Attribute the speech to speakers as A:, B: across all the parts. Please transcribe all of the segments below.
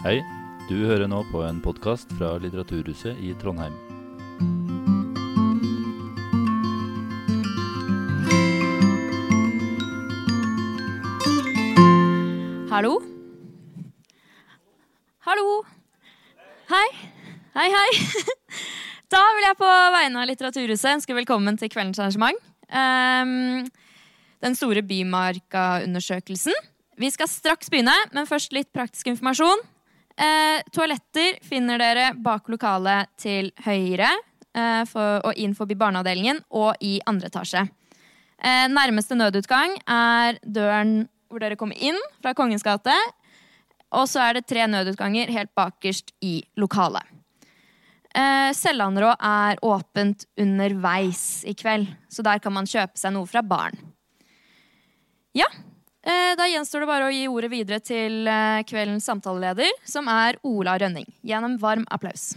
A: Hei, du hører nå på en podkast fra Litteraturhuset i Trondheim.
B: Hallo? Hallo? Hei. Hei, hei. Da vil jeg på vegne av Litteraturhuset ønske velkommen til kveldens arrangement. Ehm, den store Bymarka-undersøkelsen. Vi skal straks begynne, men først litt praktisk informasjon. Eh, toaletter finner dere bak lokalet til høyre eh, for, og inn forbi barneavdelingen og i andre etasje. Eh, nærmeste nødutgang er døren hvor dere kommer inn fra Kongens gate. Og så er det tre nødutganger helt bakerst i lokalet. Eh, Sellandrå er åpent underveis i kveld, så der kan man kjøpe seg noe fra baren. Ja, da gjenstår det bare å gi ordet videre til eh, kveldens samtaleleder, som er Ola Rønning. Gjennom varm applaus.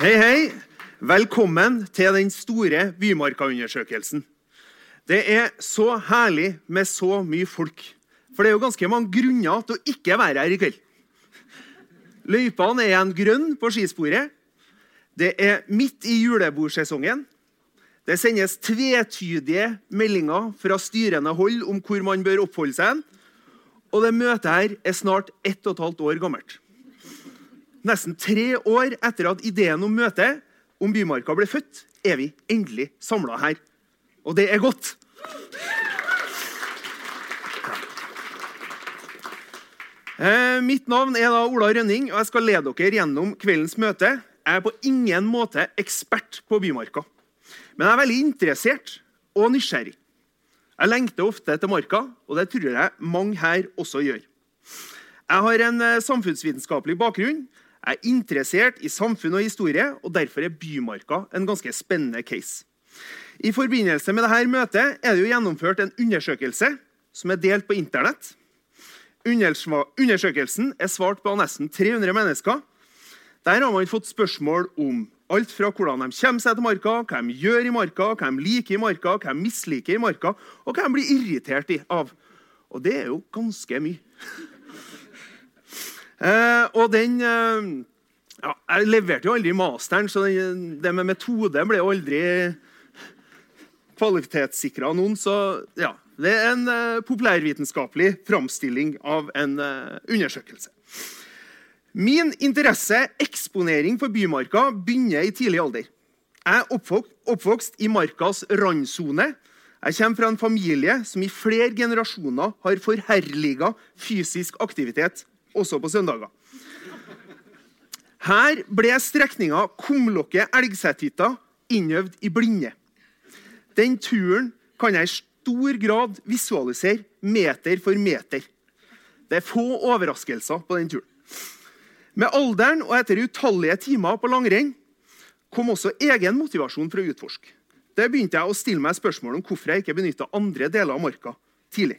C: Hei, hei. Velkommen til den store Bymarka-undersøkelsen. Det er så herlig med så mye folk. For det er jo ganske mange grunner til å ikke være her i kveld. Løypene er igjen grønne på skisporet. Det er midt i julebordsesongen. Det sendes tvetydige meldinger fra styrende hold om hvor man bør oppholde seg. Og det møtet her er snart ett og et halvt år gammelt. Nesten tre år etter at ideen om møtet om Bymarka ble født, er vi endelig samla her. Og det er godt. Eh, mitt navn er da Ola Rønning, og jeg skal lede dere gjennom kveldens møte. Jeg er på ingen måte ekspert på Bymarka, men jeg er veldig interessert og nysgjerrig. Jeg lengter ofte til Marka, og det tror jeg mange her også gjør. Jeg har en eh, samfunnsvitenskapelig bakgrunn. Jeg er interessert i samfunn og historie, og derfor er Bymarka en ganske spennende case. I forbindelse med dette møtet er det jo gjennomført en undersøkelse som er delt på Internett. Undersøkelsen er svart på nesten 300 mennesker. Der har man fått spørsmål om alt fra hvordan de kommer seg til marka, hva de gjør i marka, hva de liker i marka, hva de misliker i marka, og hva de blir irritert av. Og det er jo ganske mye. Eh, og den eh, ja, Jeg leverte jo aldri masteren, så det med metode ble jo aldri kvalitetssikra noen. Så ja, det er en eh, populærvitenskapelig framstilling av en eh, undersøkelse. Min interesse, eksponering for Bymarka, begynner i tidlig alder. Jeg er oppvokst, i markas randsone. Jeg kommer fra en familie som i flere generasjoner har forherliga fysisk aktivitet også på søndager. Her ble strekninga Kumlokket-Elgsethytta innøvd i blinde. Den turen kan jeg i stor grad visualisere meter for meter. Det er få overraskelser på den turen. Med alderen og etter utallige timer på langrenn kom også egen motivasjon for å utforske. Det begynte jeg å stille meg spørsmål om hvorfor jeg ikke benytta andre deler av marka tidlig.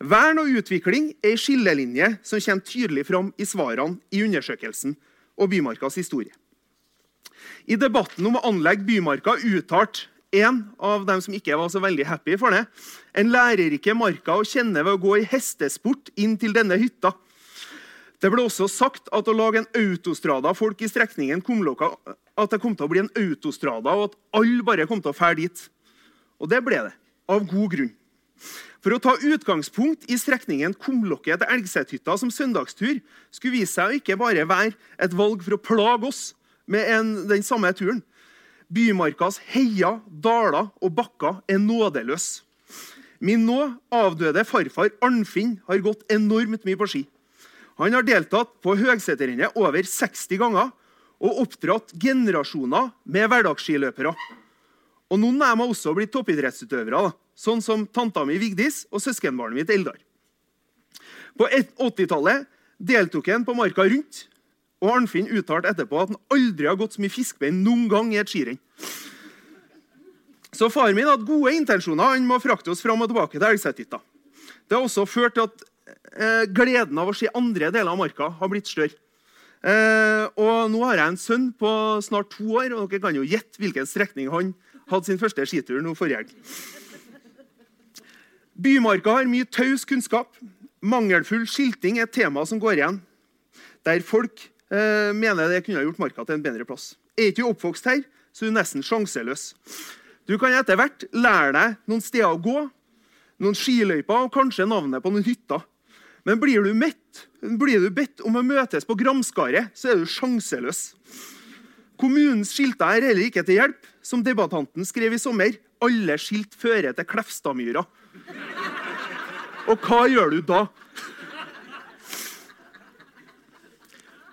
C: Vern og utvikling er en skillelinje som kommer tydelig fram i svarene i undersøkelsen og Bymarkas historie. I debatten om å anlegge Bymarka uttalte en av dem som ikke var så veldig happy for det, en lærer ikke marka å kjenne ved å gå i hestesport inn til denne hytta. Det ble også sagt at å lage en autostrada folk i strekningen Kumlokka, at det kom til å bli en autostrada, og at alle bare kom til å fære dit. Og det ble det, av god grunn. For å ta utgangspunkt i strekningen Kumlokket til Elgsethytta som søndagstur skulle vise seg å ikke bare være et valg for å plage oss med en, den samme turen. Bymarkas heier, daler og bakker er nådeløs. Min nå avdøde farfar Arnfinn har gått enormt mye på ski. Han har deltatt på Høgseterrennet over 60 ganger og oppdratt generasjoner med hverdagsskiløpere. Og Noen av dem har også blitt toppidrettsutøvere. sånn som tanta mi Vigdis og søskenbarnet mitt Eldar. På 80-tallet deltok han på Marka Rundt, og Arnfinn uttalte etterpå at han aldri har gått så mye fiskebein noen gang i et skirenn. Så far min hadde gode intensjoner. Han må frakte oss fram og tilbake til Elgsethytta. Det har også ført til at eh, gleden av å se andre deler av marka har blitt større. Eh, og nå har jeg en sønn på snart to år, og dere kan jo gjette hvilken strekning han hadde sin første skitur nå forrige helg. Bymarka har mye taus kunnskap. Mangelfull skilting er et tema som går igjen. Der folk eh, mener det kunne ha gjort marka til en bedre plass. Er ikke du oppvokst her, så er du nesten sjanseløs. Du kan etter hvert lære deg noen steder å gå, noen skiløyper og kanskje navnet på noen hytter. Men blir du, mett, blir du bedt om å møtes på Gramskaret, så er du sjanseløs. Kommunens skilter er heller ikke til hjelp. Som debattanten skrev i sommer, alle skilt fører til Klefstadmyra. Og hva gjør du da?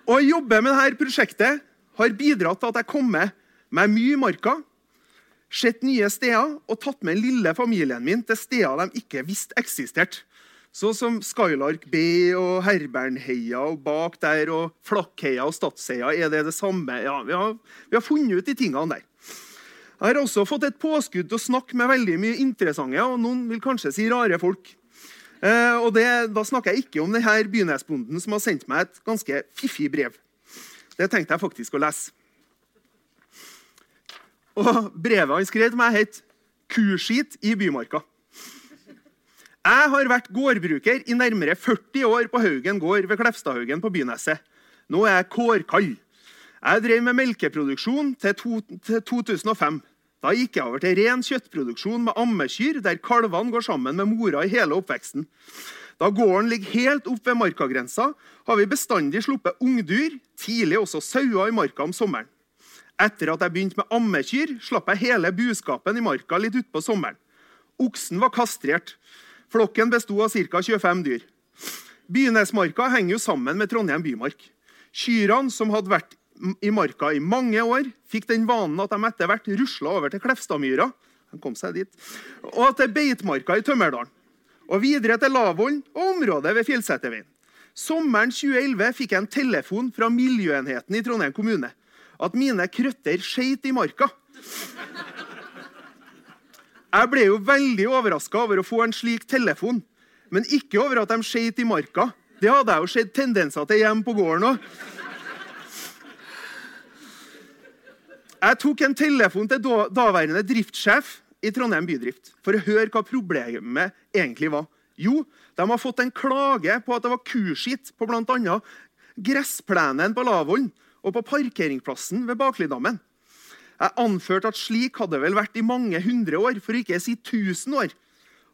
C: Å jobbe med dette prosjektet har bidratt til at jeg kommer meg mye i marka, sett nye steder og tatt med lille familien min til steder de ikke visste eksisterte. Sånn som Skylark B og Herbernheia og bak der og Flakkheia og Stadsheia. Er det det samme? Ja, vi har, vi har funnet ut de tingene der. Jeg har også fått et påskudd til å snakke med veldig mye interessante og noen vil kanskje si rare folk. Eh, og det, Da snakker jeg ikke om denne bynesbonden som har sendt meg et ganske fiffig brev. Det tenkte jeg faktisk å lese. Og Brevet han skrev til meg, het 'Kuskit i Bymarka'. Jeg har vært gårdbruker i nærmere 40 år på Haugen gård ved Klefstadhaugen på Byneset. Nå er jeg kårkall. Jeg drev med melkeproduksjon til, to, til 2005. Da gikk jeg over til ren kjøttproduksjon med ammekyr, der kalvene går sammen med mora i hele oppveksten. Da gården ligger helt opp ved markagrensa, har vi bestandig sluppet ungdyr, tidlig også sauer i marka om sommeren. Etter at jeg begynte med ammekyr, slapp jeg hele buskapen i marka litt utpå sommeren. Oksen var kastrert. Flokken besto av ca. 25 dyr. Bynesmarka henger jo sammen med Trondheim bymark. Kyrne, som hadde vært i marka i mange år, fikk den vanen at de etter hvert rusla over til Klefstadmyra og til beitmarka i Tømmerdalen. Og videre til Lavollen og området ved Fjellseterveien. Sommeren 2011 fikk jeg en telefon fra miljøenheten i Trondheim kommune at mine krøtter skeit i marka. Jeg ble jo veldig overraska over å få en slik telefon, men ikke over at de skeit i marka. Det hadde jeg jo sett tendenser til hjemme på gården òg. Jeg tok en telefon til daværende driftssjef i Trondheim bydrift for å høre hva problemet egentlig var. Jo, de har fått en klage på at det var kuskitt på bl.a. gressplenen på Lavollen og på parkeringsplassen ved Baklidammen. Jeg anførte at slik hadde det vel vært i mange hundre år, for ikke å si tusen år.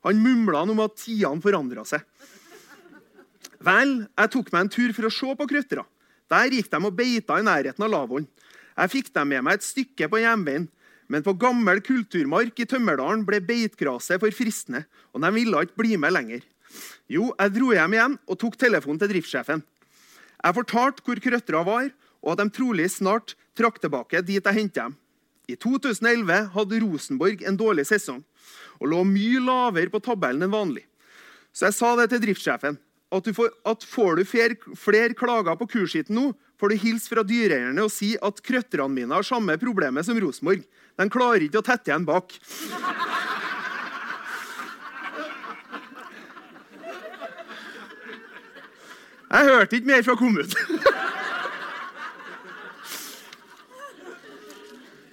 C: Han mumla om at tidene forandra seg. Vel, jeg tok meg en tur for å se på krøttera. Der gikk de og beita i nærheten av Lavollen. Jeg fikk dem med meg et stykke på hjemveien. Men på gammel kulturmark i Tømmerdalen ble beitgraset for fristende, og de ville ikke bli med lenger. Jo, jeg dro hjem igjen og tok telefonen til driftssjefen. Jeg fortalte hvor krøttera var, og at de trolig snart trakk tilbake dit jeg hentet dem. I 2011 hadde Rosenborg en dårlig sesong og lå mye lavere på tabellen enn vanlig. Så jeg sa det til driftssjefen. At, får, at får du flere, klager på kursskitten nå, får du hilse fra dyreeierne og si at krøtterne mine har samme problemet som Rosenborg. De klarer ikke å tette igjen bak. Jeg hørte ikke mer fra kommunen.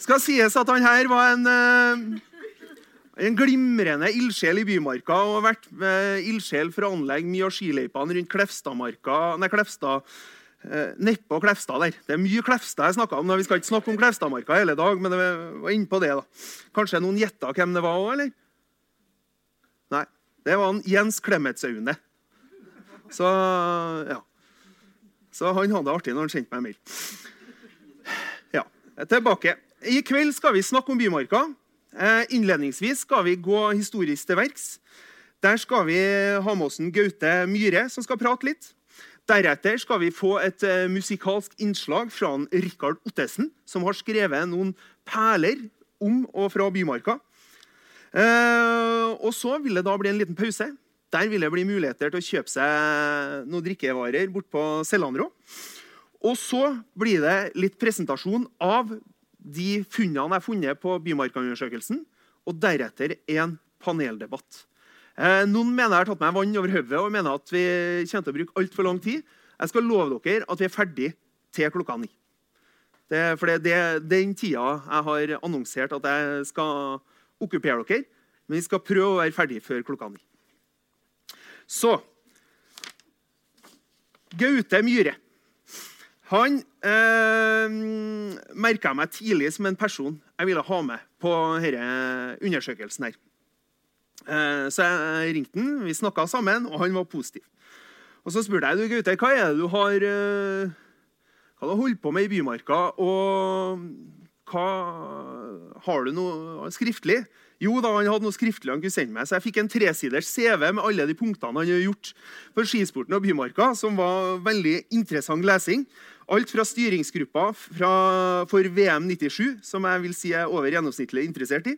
C: skal sies at han her var en, eh, en glimrende ildsjel i Bymarka og har vært ildsjel for å anlegge mye av skiløypene rundt Klefstadmarka Nei, Klefstad eh, Nedpå Klefstad der. Det er mye Klefstad jeg snakka om. Vi skal ikke snakke om Klefstadmarka hele dag, men det var innpå det. da. Kanskje noen gjetta hvem det var òg, eller? Nei. Det var en Jens Klemetsaune. Så ja. Så han hadde det artig når han sendte meg en mail. Ja, tilbake. I kveld skal vi snakke om Bymarka. Eh, innledningsvis skal vi gå historisk til verks. Der skal vi ha med oss en Gaute Myhre, som skal prate litt. Deretter skal vi få et uh, musikalsk innslag fra Rikard Ottesen, som har skrevet noen perler om og fra Bymarka. Uh, og så vil det da bli en liten pause. Der vil det bli muligheter til å kjøpe seg noen drikkevarer bort på Sellandrå. Og så blir det litt presentasjon av de funnene jeg har funnet på Bymarka-undersøkelsen, og deretter en paneldebatt. Eh, noen mener jeg har tatt meg vann over hodet og mener at vi kommer til å bruke altfor lang tid. Jeg skal love dere at vi er ferdig til klokka ni. Det, for det er den tida jeg har annonsert at jeg skal okkupere dere. Men vi skal prøve å være ferdig før klokka ni. Så Gaute Myhre. Han eh, merka meg tidlig som en person jeg ville ha med på denne undersøkelsen. her. Eh, så jeg ringte han, vi snakka sammen, og han var positiv. Og Så spurte jeg du, Gaute, hva er det du har, eh, hva du har holdt på med i Bymarka. Og hva har du noe skriftlig? Jo da, han hadde noe skriftlig han kunne sende meg, så jeg fikk en tresiders CV med alle de punktene han hadde gjort for skisporten og Bymarka, som var veldig interessant lesing. Alt fra styringsgruppa fra, for VM 97, som jeg vil si er over gjennomsnittlig interessert i.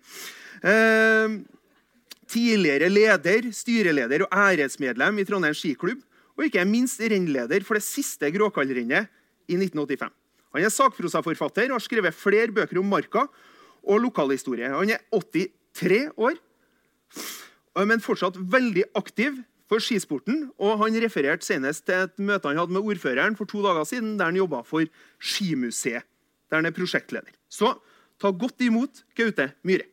C: Eh, tidligere leder, styreleder og æresmedlem i Trondheim skiklubb. Og ikke minst rennleder for det siste Gråkallrennet i 1985. Han er sakprosaforfatter og har skrevet flere bøker om marka og lokalhistorie. Han er 83 år, men fortsatt veldig aktiv for skisporten. Og han refererte senest til et møte han hadde med ordføreren for to dager siden, der han jobba for Skimuseet, der han er prosjektleder. Så ta godt imot Gaute Myhre.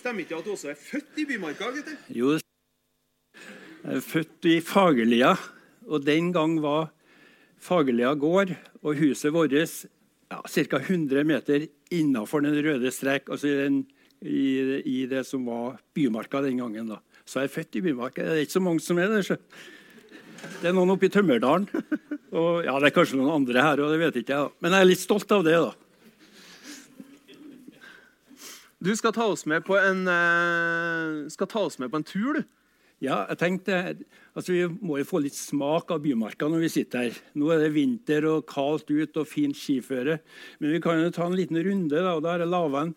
C: Stemmer ikke at du også er født i Bymarka? Gutter?
D: Jo, jeg er født i Fagerlia. Og den gang var Fagerlia gård og huset vårt ja, ca. 100 meter innafor den røde strek, altså i, den, i, i, det som var Bymarka den gangen. da. Så jeg er født i Bymarka. Det er ikke så mange som er der. Det er noen oppe i Tømmerdalen. Og ja, det er kanskje noen andre her og det vet ikke jeg. Men jeg er litt stolt av det, da.
C: Du skal ta oss med på en, oss med på en tur, du.
D: Ja, jeg tenkte, altså Vi må jo få litt smak av Bymarka når vi sitter her. Nå er det vinter og kaldt ut og fint skiføre. Men vi kan jo ta en liten runde. da, og da er Jeg laget en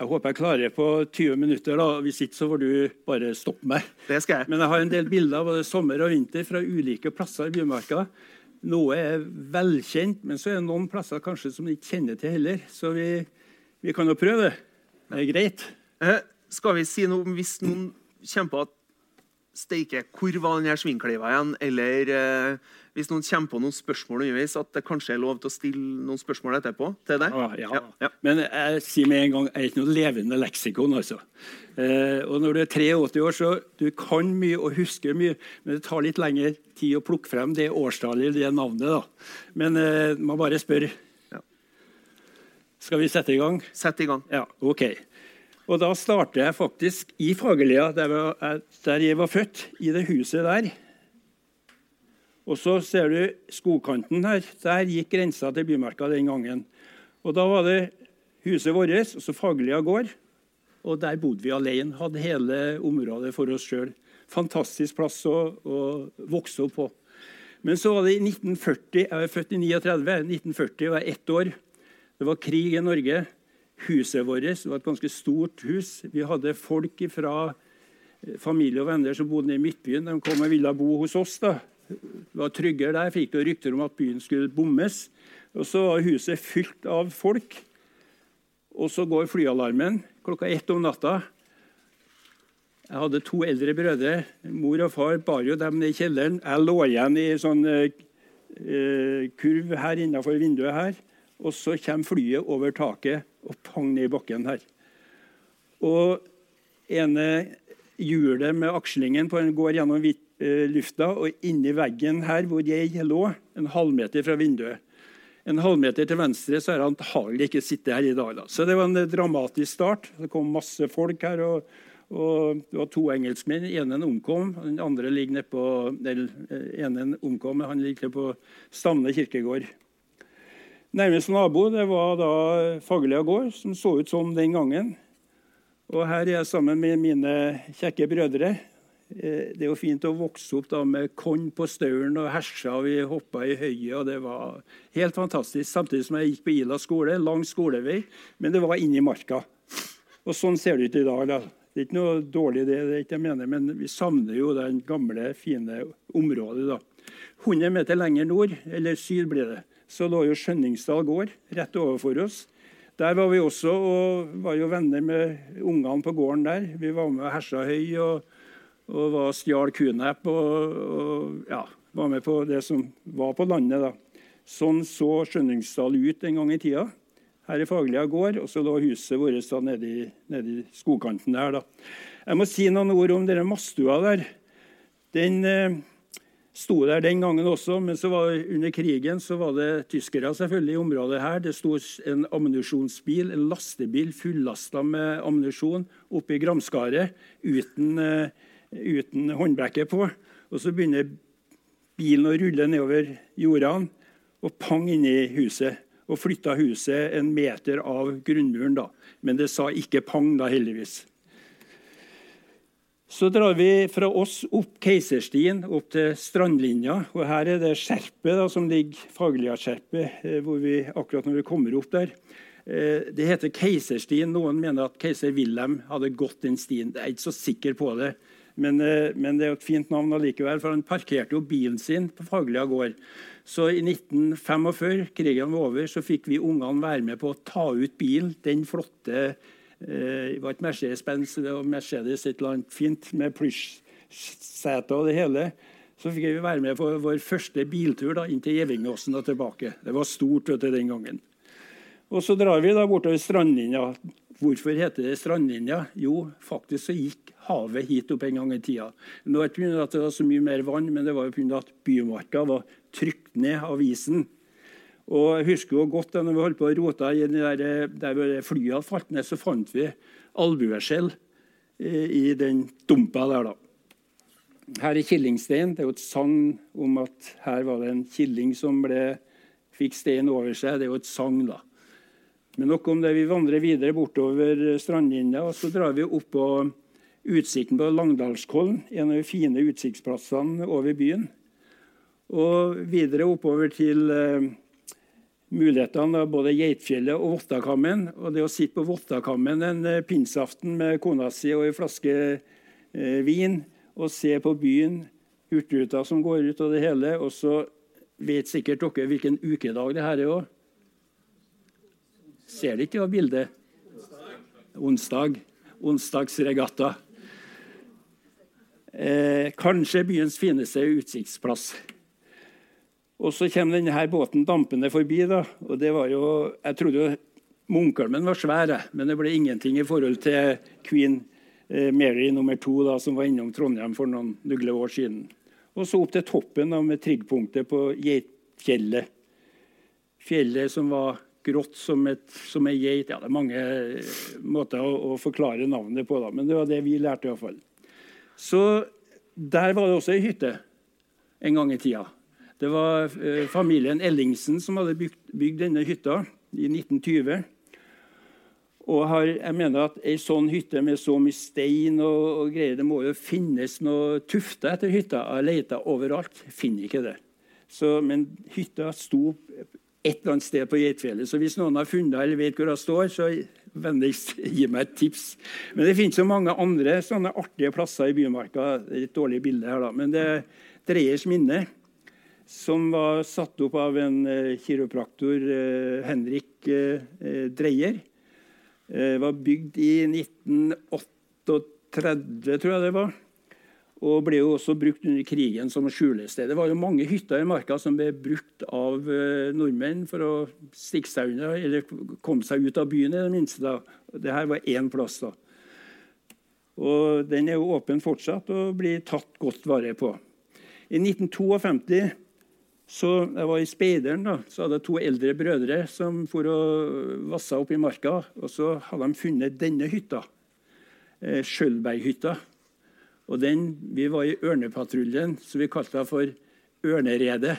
D: jeg håper jeg klarer det på 20 minutter. da. Hvis ikke så får du bare stoppe meg.
C: Det skal jeg.
D: Men jeg har en del bilder av både sommer og vinter fra ulike plasser i Bymarka. Noe er velkjent, men så er det noen plasser kanskje som vi ikke kjenner til heller. Så vi, vi kan jo prøve det. Det er greit.
C: Eh, skal vi si noe om hvis noen kommer på at Steike, hvor var den svingkleiva igjen? Eller eh, hvis noen kommer på noen spørsmål underveis, at det kanskje er lov til å stille noen spørsmål etterpå til deg?
D: Ah, ja. Ja, ja. Men jeg sier med en gang jeg er ikke noe levende leksikon. altså. Eh, og når du er 83 år, så du kan mye og husker mye, men det tar litt lengre tid å plukke frem det årstallet det navnet. da. Men eh, man bare spør. Skal vi sette i gang?
C: Sett i gang.
D: Ja, ok. Og da startet jeg faktisk i Fagerlia, der, der jeg var født, i det huset der. Og så ser du skogkanten her. Der gikk grensa til Bymarka den gangen. Og Da var det huset vårt, altså Fagerlia gård. Og der bodde vi alene. Hadde hele området for oss sjøl. Fantastisk plass å, å, vokse opp på. Men så var det i 1940. Jeg er født i 39. 1940 var jeg ett år. Det var krig i Norge. Huset vårt var et ganske stort hus. Vi hadde folk fra eh, familie og venner som bodde i Midtbyen. De kom og ville bo hos oss. da. Det var tryggere der. Fikk det rykter om at byen skulle bommes. Og Så var huset fylt av folk. Og så går flyalarmen klokka ett om natta. Jeg hadde to eldre brødre. Mor og far bar jo dem ned i kjelleren. Jeg lå igjen i sånn eh, kurv her innenfor vinduet her. Og så kommer flyet over taket og pang ned i bakken her. Og ene hjulet med akslingen på den går gjennom eh, lufta, og inni veggen her hvor jeg lå, en halvmeter fra vinduet. En halvmeter til venstre så har han antagelig ikke sittet her i dag. Da. Så det var en dramatisk start. Det kom masse folk her. og, og Det var to engelskmenn. Den ene omkom. Den andre ligger nede på, den eh, ene omkom, han ligger på Stamne kirkegård. Nærmeste nabo det var da Fagerlia gård, som så ut som den gangen. Og Her er jeg sammen med mine kjekke brødre. Eh, det er jo fint å vokse opp da med korn på stauren og hersa. Vi hoppa i høyet, og det var helt fantastisk. Samtidig som jeg gikk på Ila skole, lang skolevei, men det var inni marka. Og Sånn ser det ut i dag. da. Det er ikke noe dårlig, det, det er ikke jeg mener, men vi savner jo den gamle, fine området. da. 100 meter lenger nord, eller syd blir det, så lå jo Skjønningsdal gård rett overfor oss. Der var vi også og var jo venner med ungene på gården der. Vi var med og hersa høy og, og var stjal kunepp og, og ja, var med på det som var på landet. da. Sånn så Skjønningsdal ut en gang i tida. Her i Faglia gård, og så lå huset vårt nede i, nede i skogkanten der. da. Jeg må si noen ord om denne mastua der. Den eh, sto der den gangen også, men var under krigen så var det tyskere selvfølgelig i området her. Det sto en ammunisjonsbil, en lastebil fullasta med ammunisjon oppe i Gramskaret uten, eh, uten håndbrekket på. Og så begynner bilen å rulle nedover jordene og pang inni huset. Og flytta huset en meter av grunnmuren. da. Men det sa ikke pang, da, heldigvis. Så drar vi fra oss opp Keiserstien, opp til strandlinja. og Her er det Skjerpet da, som ligger, Faglia-skjerpet, eh, akkurat når vi kommer opp der. Eh, det heter Keiserstien. Noen mener at keiser Wilhelm hadde gått den stien. Jeg er ikke så sikker på det. Men, eh, men det er jo et fint navn allikevel, for han parkerte jo bilen sin på Faglia gård. Så i 1945, krigen var over, så fikk vi ungene være med på å ta ut bilen. Den flotte det var et Mercedes-Benz og Mercedes et eller annet fint med plysjseter og det hele. Så fikk vi være med på vår første biltur da, inn til Gjevingåsen og tilbake. Det var stort vet du, den gangen. Og Så drar vi da bortover strandlinja. Hvorfor heter det strandlinja? Jo, faktisk så gikk havet hit opp en gang i tida. Det var ikke pga. at det var så mye mer vann, men det var pga. at bymarka var trykt ned av isen. Og jeg husker jo godt da når vi holdt på å rote i der, der flyene falt ned, så fant vi albueskjell i den dumpa der. da. Her i Killingstein det er jo et sagn om at her var det en killing som ble, fikk stein over seg. Det er jo et sagn, da. Men nok om det. Vi vandrer videre bortover strandlinja, og så drar vi opp på utsikten på Langdalskollen, en av de fine utsiktsplassene over byen. Og videre oppover til eh, mulighetene av både Geitfjellet og Vottakammen. Og det å sitte på Vottakammen en eh, pinseaften med kona si og en flaske eh, vin og se på byen, Hurtigruta som går ut og det hele. Og så vet sikkert dere hvilken ukedag det her er òg. Ser dere ikke bildet? Onsdag. Onsdagsregatta. Eh, kanskje byens fineste utsiktsplass. Og så kommer denne båten dampende forbi. da, og det var jo, Jeg trodde jo Munkholmen var svær, men det ble ingenting i forhold til Queen eh, Mary nummer to, da, som var innom Trondheim for noen nugle år siden. Og så opp til toppen da, med triggpunktet på Geitfjellet. Fjellet som var grått som, et, som ei geit. Ja, det er mange eh, måter å, å, forklare navnet på, da, men det var det vi lærte. i hvert fall. Så der var det også ei hytte en gang i tida. Det var eh, familien Ellingsen som hadde bygd, bygd denne hytta i 1920. Og har, jeg mener at Ei sånn hytte med så mye stein og, og, greier Det må jo finnes noe tufte etter hytta. Jeg leita overalt. Finner ikke det. Så, men hytta sto et eller annet sted på Geitfjellet. Så hvis noen har funnet eller vet hvor hun står, så vennligst gi meg et tips. Men det finnes jo mange andre sånne artige plasser i Bymarka. Et dårlig bilde her, da. Men det Dreyers minne som var satt opp av en eh, kiropraktor, eh, Henrik eh, Dreyer. var bygd i 1938, tror jeg det var. Og ble jo også brukt under krigen som skjulested. Det var jo mange hytter i marka som ble brukt av nordmenn for å stikke seg unna, eller komme seg ut av byen, i det minste. da. Dette var én plass. da. Og Den er jo åpen fortsatt og blir tatt godt vare på. I 1952 så jeg var i Speideren. da, så hadde jeg to eldre brødre som for og vassa opp i marka. og Så hadde de funnet denne hytta, eh, Skjølberghytta. Og den, Vi var i Ørnepatruljen, så vi kalte det for Ørneredet.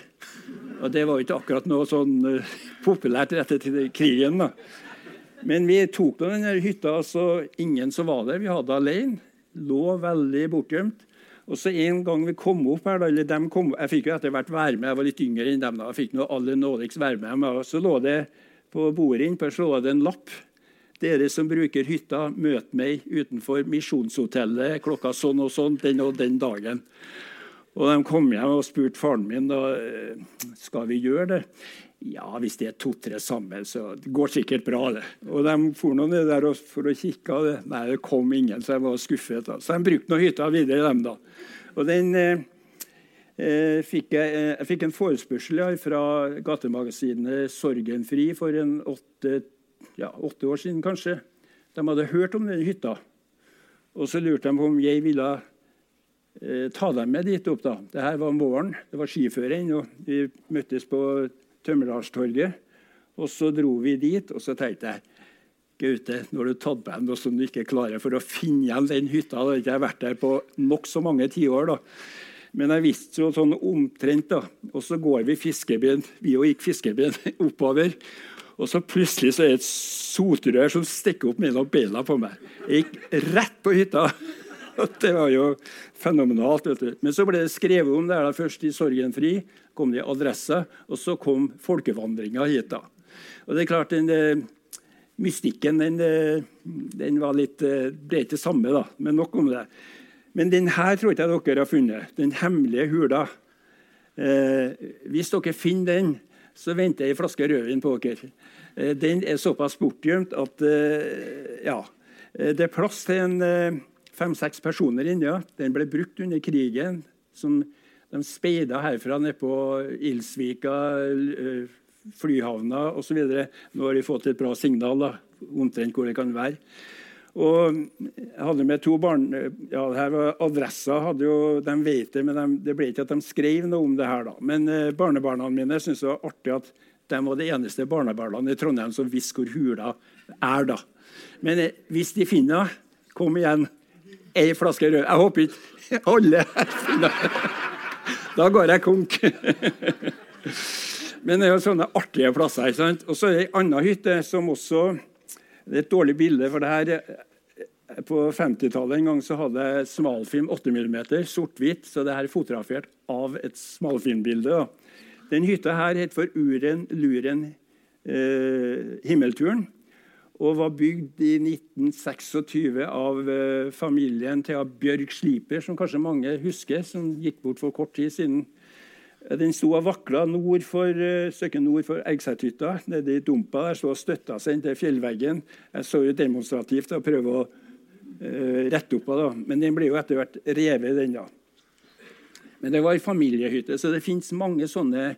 D: Og det var jo ikke akkurat noe sånn uh, populært etter krigen. da. Men vi tok denne hytta, så ingen som var der. Vi hadde alene. Lå veldig bortgjemt. Og så En gang vi kom opp her, dem kom, Jeg fikk jo etter hvert være med, jeg var litt yngre enn dem. da, jeg fikk noe aller nådigst være med. Og så lå det på bordet innpå så lå det en lapp. Dere som bruker hytta, møt meg utenfor Misjonshotellet klokka sånn og sånn den og den dagen. Og De kom hjem og spurte faren min da, skal vi gjøre det. Ja, hvis det er to-tre sammen, så det går sikkert bra. det. Og De for noen der for å kikke. og det, Nei, det kom ingen, så jeg var skuffet. da. Så de brukte noen hytta videre, dem da. Og den eh, eh fikk jeg, eh, jeg, fikk en forespørsel her fra gatemagasinet Sorgenfri for en åtte, ja, åtte, år siden, kanskje. De hadde hørt om den hytta. Og så lurte de på om jeg ville eh, ta dem med dit opp. da. Dette var om våren. Det var skiføre ennå. Vi møttes på Tømmerhalstorget. Og så dro vi dit, og så tenkte jeg Gaute, nå har du tatt med noe som du ikke klarer for å finne igjen den hytta. Da har jeg vært der på nokså mange tiår. Men jeg visste jo sånn omtrent. da. Og så går vi fiskebyen, vi og gikk fiskebyen oppover. Og så plutselig så er det et sotrør som stikker opp mellom beina på meg. Jeg gikk rett på hytta. Det var jo fenomenalt. vet du. Men så ble det skrevet om det her først i Sorgenfri kom det i adresse, og så kom folkevandringa hit. da. Og det er klart, den, eh, Mystikken den, eh, den var litt, eh, ble ikke samme, da, men nok om det. Men den her tror ikke dere har funnet. Den hemmelige hula. Eh, hvis dere finner den, så venter jeg ei flaske rødvin på dere. Eh, den er såpass bortgjemt at eh, ja, det er plass til en fem-seks personer inni. Ja. Den ble brukt under krigen som de speida herfra ned på Ilsvika, eh, flyhavna osv. Nå har de fått et bra signal da, omtrent hvor det kan være. Og jeg hadde med to barn, ja, det her var Adressa hadde jo, de vet det, men de, det ble ikke at de skrev noe om det her. da. Men eh, barnebarna mine syntes det var artig at de var de eneste barnebarna i Trondheim som visste hvor hula er. da. Men eh, hvis de finner kom igjen. Ei flaske rød. Jeg håper ikke alle finner da går jeg konk. Men det er jo sånne artige plasser. ikke sant? Og så er det ei anna hytte som også Det er et dårlig bilde, for det her eh, på 50-tallet en gang så hadde jeg smalfilm 8 mm, sort-hvitt. Så det her er fotografert av et smalfilmbilde. Den hytta her het for Uren Luren eh, Himmelturen og var bygd i 1926 av uh, familien til Bjørg Sliper, som kanskje mange husker, som gikk bort for kort tid siden. Den sto og vakla nord for, uh, nord for Eggseterhytta. Nede i dumpa der sto og støtta seg inntil fjellveggen. Jeg så jo demonstrativt og prøvde å uh, rette opp henne, Men den ble jo etter hvert revet, den da. Men det var ei familiehytte, så det fins mange sånne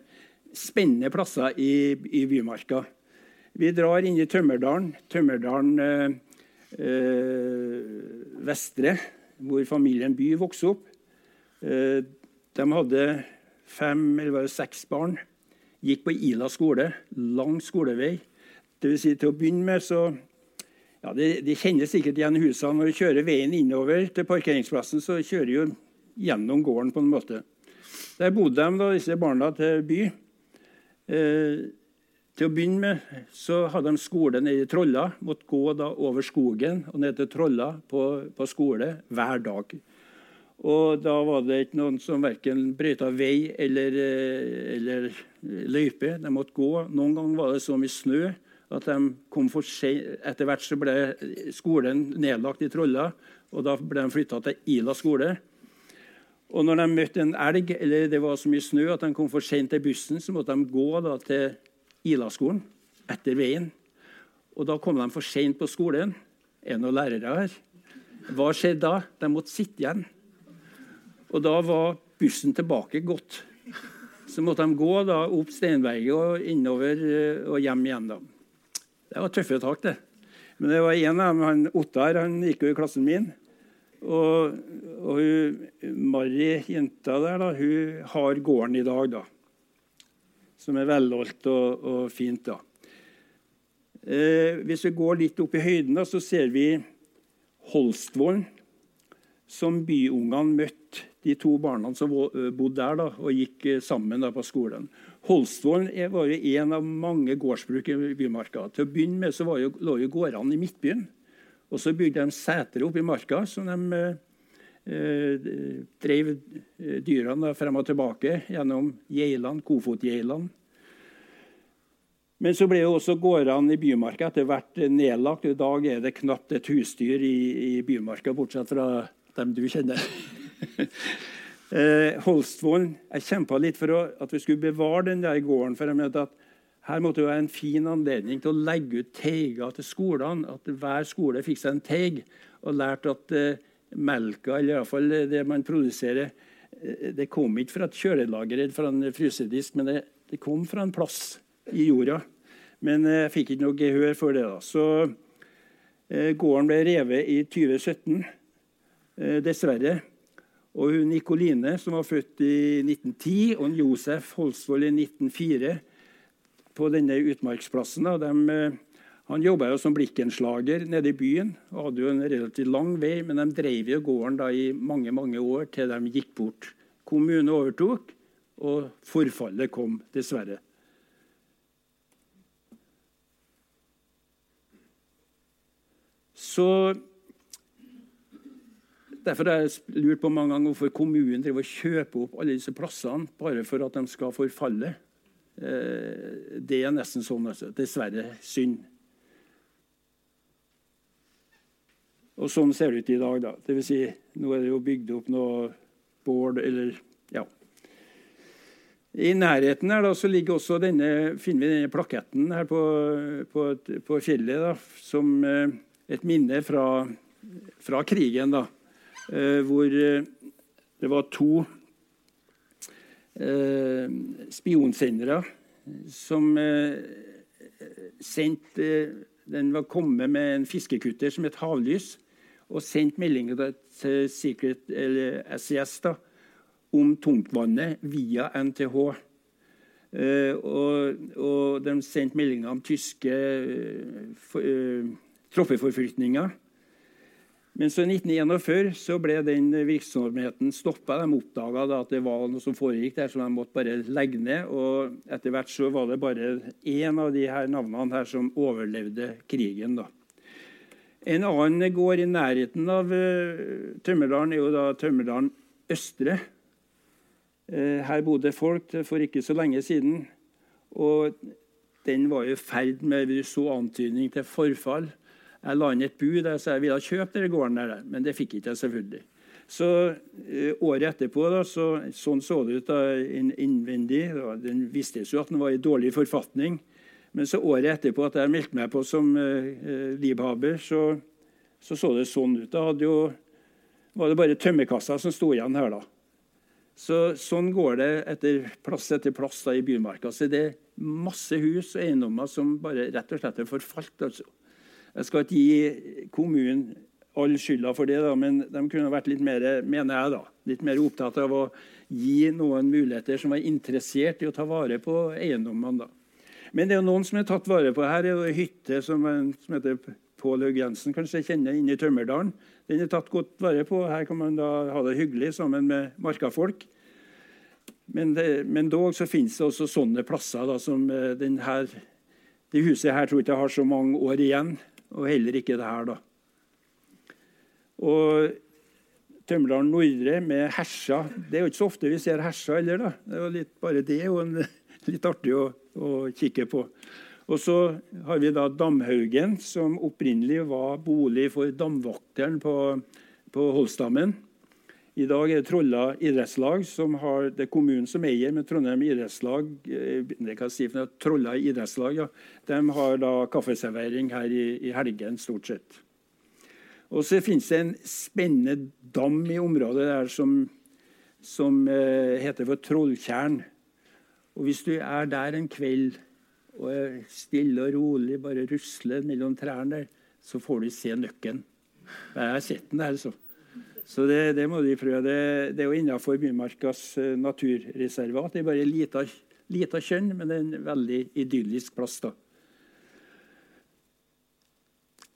D: spennende plasser i, i Bymarka. Vi drar inn i Tømmerdalen, Tømmerdalen uh, uh, Vestre, hvor familien By vokste opp. Eh, de hadde fem eller var det seks barn. Gikk på Ila skole. Lang skolevei. Det vil si, til å begynne med så ja, de, de, kjenner sikkert igjen husene. Når du kjører veien innover til parkeringsplassen, så kjører du gjennom gården på en måte. Der bodde de, da, disse barna, til by. Eh, til å begynne med så hadde de skole nede i Trolla. Måtte gå da over skogen og ned til Trolla på, på skole hver dag. Og da var det ikke noen som verken brøyta vei eller, eh, eller løype. De måtte gå. Noen ganger var det så mye snø at de kom for seg. Etter hvert så ble skolen nedlagt i Trolla, og da ble de flytta til Ila skole. Og når de møtte en elg eller det var så mye snø at de kom for sent til bussen, så måtte de gå da til Ila-skolen etter veien. Og da kom de for sent på skolen. Er det noen lærere her? Hva skjedde da? De måtte sitte igjen. Og da var bussen tilbake gått. Så måtte de gå da opp Steinberget og innover eh, og hjem igjen. da. Det var tøffe tak, det. Men det var en av dem, han Ottar, han gikk jo i klassen min. Og, og hun, Mari, jenta der, da, hun har gården i dag. da som er velholdt og, og fint. da. Eh, hvis vi går litt opp i høyden, da, så ser vi Holstvollen, som byungene møtte de to barna som bodde der da, og gikk eh, sammen da, på skolen. Holstvollen var jo en av mange gårdsbruk i Bymarka. Til å begynne med så jo, lå jo gårdene i Midtbyen. Og så bygde de setre oppe i marka som de eh, eh drev dyrene frem og tilbake gjennom Geiland, Kofotgeiland. Men så ble jo også gårdene i Bymarka etter hvert nedlagt. I dag er det knapt et husdyr i, i Bymarka, bortsett fra dem du kjenner. eh, Holstvollen Jeg kjempa litt for å, at vi skulle bevare den der gården. For jeg mente at Her måtte det være en fin anledning til å legge ut teiger til skolene. At hver skole fikk seg en teig og lærte at eh, melka, eller iallfall det man produserer, eh, det kom ikke fra et kjølelager eller fra en frysedisk, men det, det, kom fra en plass i jorda. Men eh, jeg fikk ikke noe gehør for det. da. Så eh, gården ble revet i 2017, eh, dessverre. Og hun Nikoline, som var født i 1910, og Josef Holsvold i 1904 på denne utmarksplassen. De, eh, han jobba jo som blikkenslager nede i byen og hadde jo en relativt lang vei, men de drev jo gården da i mange mange år til de gikk bort. Kommunen overtok, og forfallet kom, dessverre. Så Derfor har jeg lurt på mange ganger hvorfor kommunen driver og kjøper opp alle disse plassene bare for at de skal forfalle. Eh, det er nesten sånn, altså. Dessverre synd. Og sånn ser det ut i dag. da. Det vil si, nå er det jo bygd opp noe bål eller ja. I nærheten her da, så ligger også denne, finner vi denne plaketten her på, på, på fjellet da, som eh, et minne fra, fra krigen. da, Hvor det var to eh, spionsendere som eh, sendte Den var kommet med en fiskekutter som het Havlys, og sendt meldinger til Secret, eller SES da, om tungtvannet via NTH. Uh, og, og, de sendte meldinger om tyske uh, uh, troppeforflytninger men så i 1941 så ble den virksomheten stoppa. De oppdaga at det var noe som foregikk der, så de måtte bare legge ned. Og etter hvert så var det bare én av de her navnene her som overlevde krigen. da. En annen gård i nærheten av uh, Tømmerdalen er jo da Tømmerdalen Østre. Uh, her bodde folk for ikke så lenge siden. Og den var i ferd med vi så antydning til forfall. Jeg la inn et bud der, så jeg ville kjøpe den gården, der, men det fikk ikke jeg selvfølgelig. Så uh, Året etterpå da, så, sånn så det ut da, innvendig. Da, den visste jo at den var i dårlig forfatning. Men så året etterpå at jeg meldte meg på som uh, livhaber, så, så, så det sånn ut. Da jo, var det bare tømmerkassa som sto igjen her. da. Så, sånn går det etter plass etter plass da, i bymarka. Så det er masse hus og eiendommer som bare rett og slett er forfalt. altså. Jeg skal ikke gi kommunen all skylda for det, da, men de kunne vært litt mer mener jeg da, litt mer opptatt av å gi noen muligheter som var interessert i å ta vare på eiendommene. da. Men det er jo noen som er tatt vare på her. Er en hytte som, som heter Pål Haug Jensen kanskje kjenner inne i Tømmerdalen. Den er tatt godt vare på. Her kan man da ha det hyggelig sammen med markafolk. Men, det, men dog så finnes det også sånne plasser da, som eh, den det huset her tror jeg ikke har så mange år igjen og heller ikke det her, da. Og Tømmerdalen Nordre med hersa Det er jo ikke så ofte vi ser hersa heller. da. Det er jo litt, bare det er jo en, litt artig å, å, kikke på. Og så har vi da Damhaugen, som opprinnelig var bolig for damvakteren på, på Holsdammen. I dag er det Trolla idrettslag som har, det er kommunen som eier, men Trondheim idrettslag eh, det kan si for Trolla idrettslag, ja, de har da kaffeservering her i, i helgen, stort sett. Og så finnes det en spennende dam i området der som, som eh, heter for Trolltjern. Og Hvis du er der en kveld og er stille og rolig, bare rusler mellom trærne så får du se nøkken. Jeg har sett den der, så. Så det, det, må de prøve. Det, det er jo innenfor Bymarkas uh, naturreservat. Det er bare lita, lita kjønn, men det er en veldig idyllisk plass. da.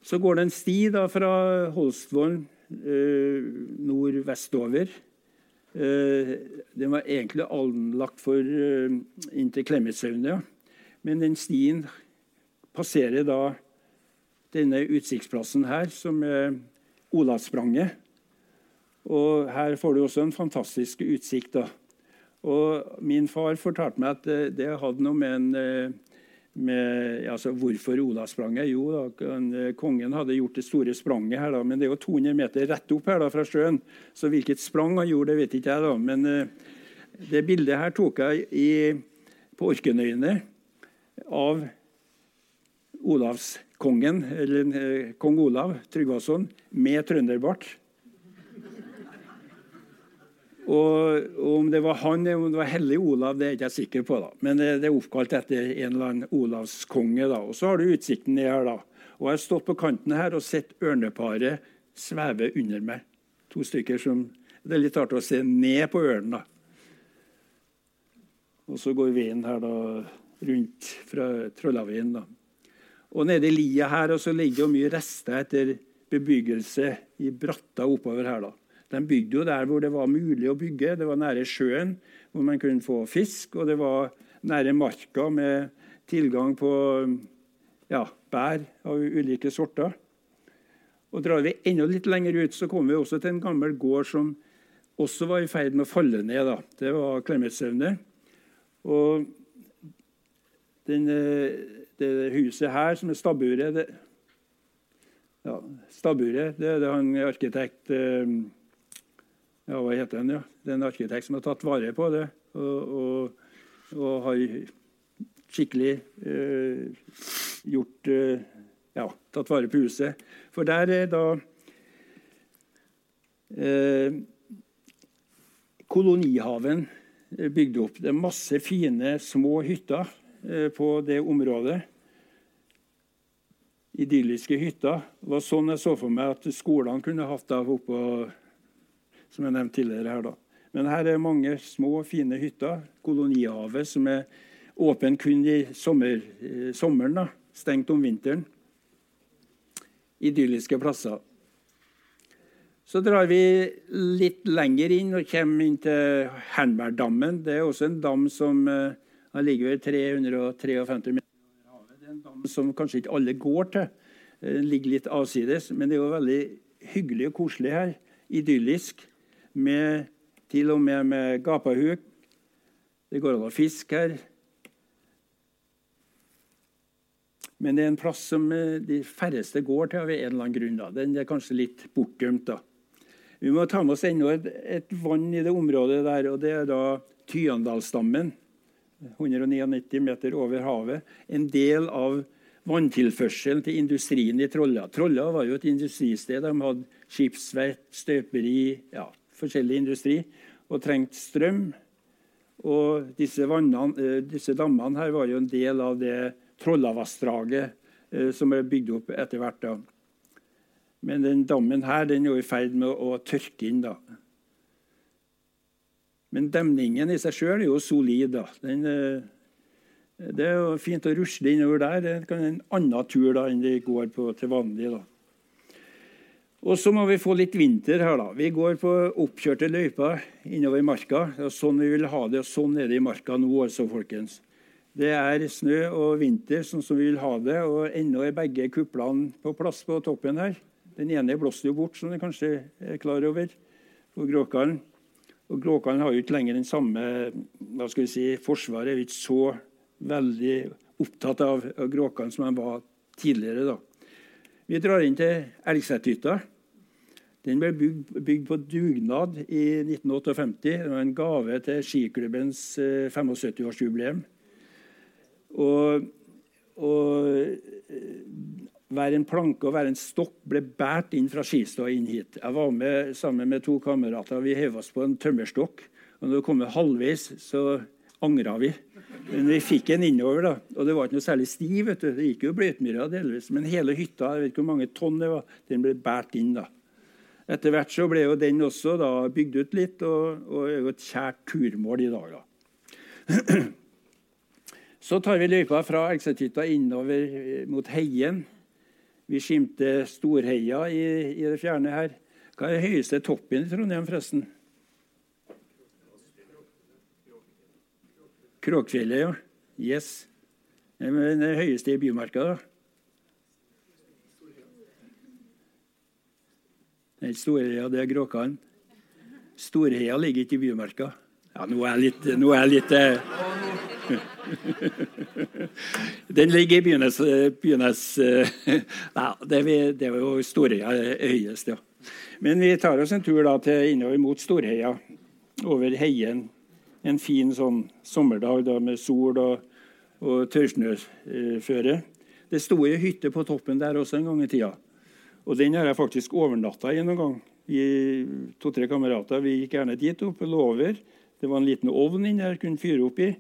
D: Så går det en sti da, fra Holstvollen eh, nordvestover. Eh, den var egentlig anlagt for eh, inn til Klemetsøyene. Ja. Men den stien passerer da denne utsiktsplassen her, som er Olavsspranget. Og her får du også en fantastisk utsikt. da. Og min far fortalte meg at det, det hadde noe med en eh, med, altså Hvorfor Olavspranget? Jo, da, eh, kongen hadde gjort det store spranget her, da, men det er jo 200 meter rett opp her da, fra sjøen. Så hvilket sprang han gjorde, det vet ikke jeg. da, Men det bildet her tok jeg i, på Orkenøyene av Olavskongen, eller eh, kong Olav Tryggvason, med trønderbart. Og, Om det var han eller om det var hellig Olav, det er jeg ikke sikker på. da. Men det, det er oppkalt etter en eller annen olavskonge. da. Og Så har du utsikten ned her. da. Og Jeg har stått på kanten her og sett ørneparet sveve under meg. To stykker som Det er litt artig å se ned på ørnen. da. Og så går veien her da rundt fra Trollavien. da. Og nede i lia her og så ligger det mye rester etter bebyggelse i bratta oppover her. da. De bygde jo der hvor det var mulig å bygge. Det var nære sjøen, hvor man kunne få fisk. Og det var nære marka med tilgang på ja, bær av ulike sorter. Og Drar vi enda litt lenger ut, så kommer vi også til en gammel gård som også var i ferd med å falle ned. Da. Det var Klemetsøvne. Og den, det huset her, som er stabburet ja, Stabburet det er det han arkitekt eh, ja, hva heter den, ja? Det er en arkitekt som har tatt vare på det. Og, og, og har skikkelig eh, gjort eh, Ja, tatt vare på huset. For der er da eh, kolonihaven bygd opp. Det er masse fine, små hytter eh, på det området. Idylliske hytter. Det var sånn jeg så for meg at skolene kunne hatt av oppå som jeg nevnte tidligere her. da. Men her er mange små, fine hytter. Kolonihavet som er åpen kun i sommer, sommeren. da. Stengt om vinteren. Idylliske plasser. Så drar vi litt lenger inn og kommer inn til Hernbergdammen. Det er også en dam som uh, ligger ved 353 meter over havet. Det er en dam som kanskje ikke alle går til. Den ligger litt avsides, men det er jo veldig hyggelig og koselig her. Idyllisk med, til og med med gapahuk. Det går an å fiske her. Men det er en plass som eh, de færreste går til av en eller annen grunn. Da. Den er kanskje litt bortgjemt. Vi må ta med oss enda et, et, vann i det området der, og det er da Tyandalsdammen. 199 meter over havet. En del av vanntilførselen til industrien i Trolla. Trolla var jo et industristed. De hadde skipsverft, støperi, ja, forskjellig industri og trengte strøm. Og disse, vannene, eh, disse, dammene her var jo en del av det Trollavassdraget eh, som ble bygd opp etter hvert. da. Men den dammen her den er i ferd med å tørke inn. da. Men demningen i seg sjøl er jo solid. da. Den, eh, det er jo fint å rusle innover der. Det kan en annen tur da enn det går på til vanlig. da. Og så må vi få litt vinter her. da. Vi går på oppkjørte løyper innover marka. Det er sånn vi vil ha det, og sånn er det i marka nå. altså, folkens. Det er snø og vinter sånn som vi vil ha det, og ennå er begge kuplene på plass på toppen her. Den ene blåste jo bort, som du kanskje er klar over, på Gråkallen. Og Gråkallen har jo ikke lenger den samme hva skal vi si, Forsvaret er jo ikke så veldig opptatt av Gråkallen som de var tidligere. da. Vi drar inn til Elgseterhytta. Den ble bygd, bygd, på dugnad i 1958. Det var en gave til skiklubbens 75-årsjubileum. Eh, og, og eh, hver en planke og hver en stokk ble båret inn fra skistua inn hit. Jeg var med sammen med to kamerater. Vi hev oss på en tømmerstokk. Og når vi kom halvveis, så angra vi. Men vi fikk en innover, da. Og det var ikke noe særlig sti. vet du. Det gikk jo bløtmyra delvis. Men hele hytta, jeg vet ikke hvor mange tonn det var, den ble båret inn. da. Etter hvert så ble jo den også da bygd ut litt, og, og er jo et kjært turmål i dag. da. Så tar vi løypa fra Elgsethytta innover mot Heien. Vi skimter Storheia i, i det fjerne her. Hva er høyeste toppen i Trondheim, forresten? Kråkfjellet, ja. Yes. Det høyeste i bymarka, da? Den Storheia, det er Gråkan. Storheia ligger ikke i bymarka. Ja, nå er jeg litt, nå er jeg litt eh. Den ligger i Bynes, bynes Nei, det, det var jo Storheia høyest, ja. Men vi tar oss en tur da til innover mot Storheia, over Heien en fin sånn sommerdag da, med sol og og tørrsnøføre. Det sto ei hytte på toppen der også en gang i tida. Og den har jeg faktisk overnatta i noen gang. To-tre kamerater vi gikk gjerne dit opp og lå over. Det var en liten ovn inni der kunne fyre opp i.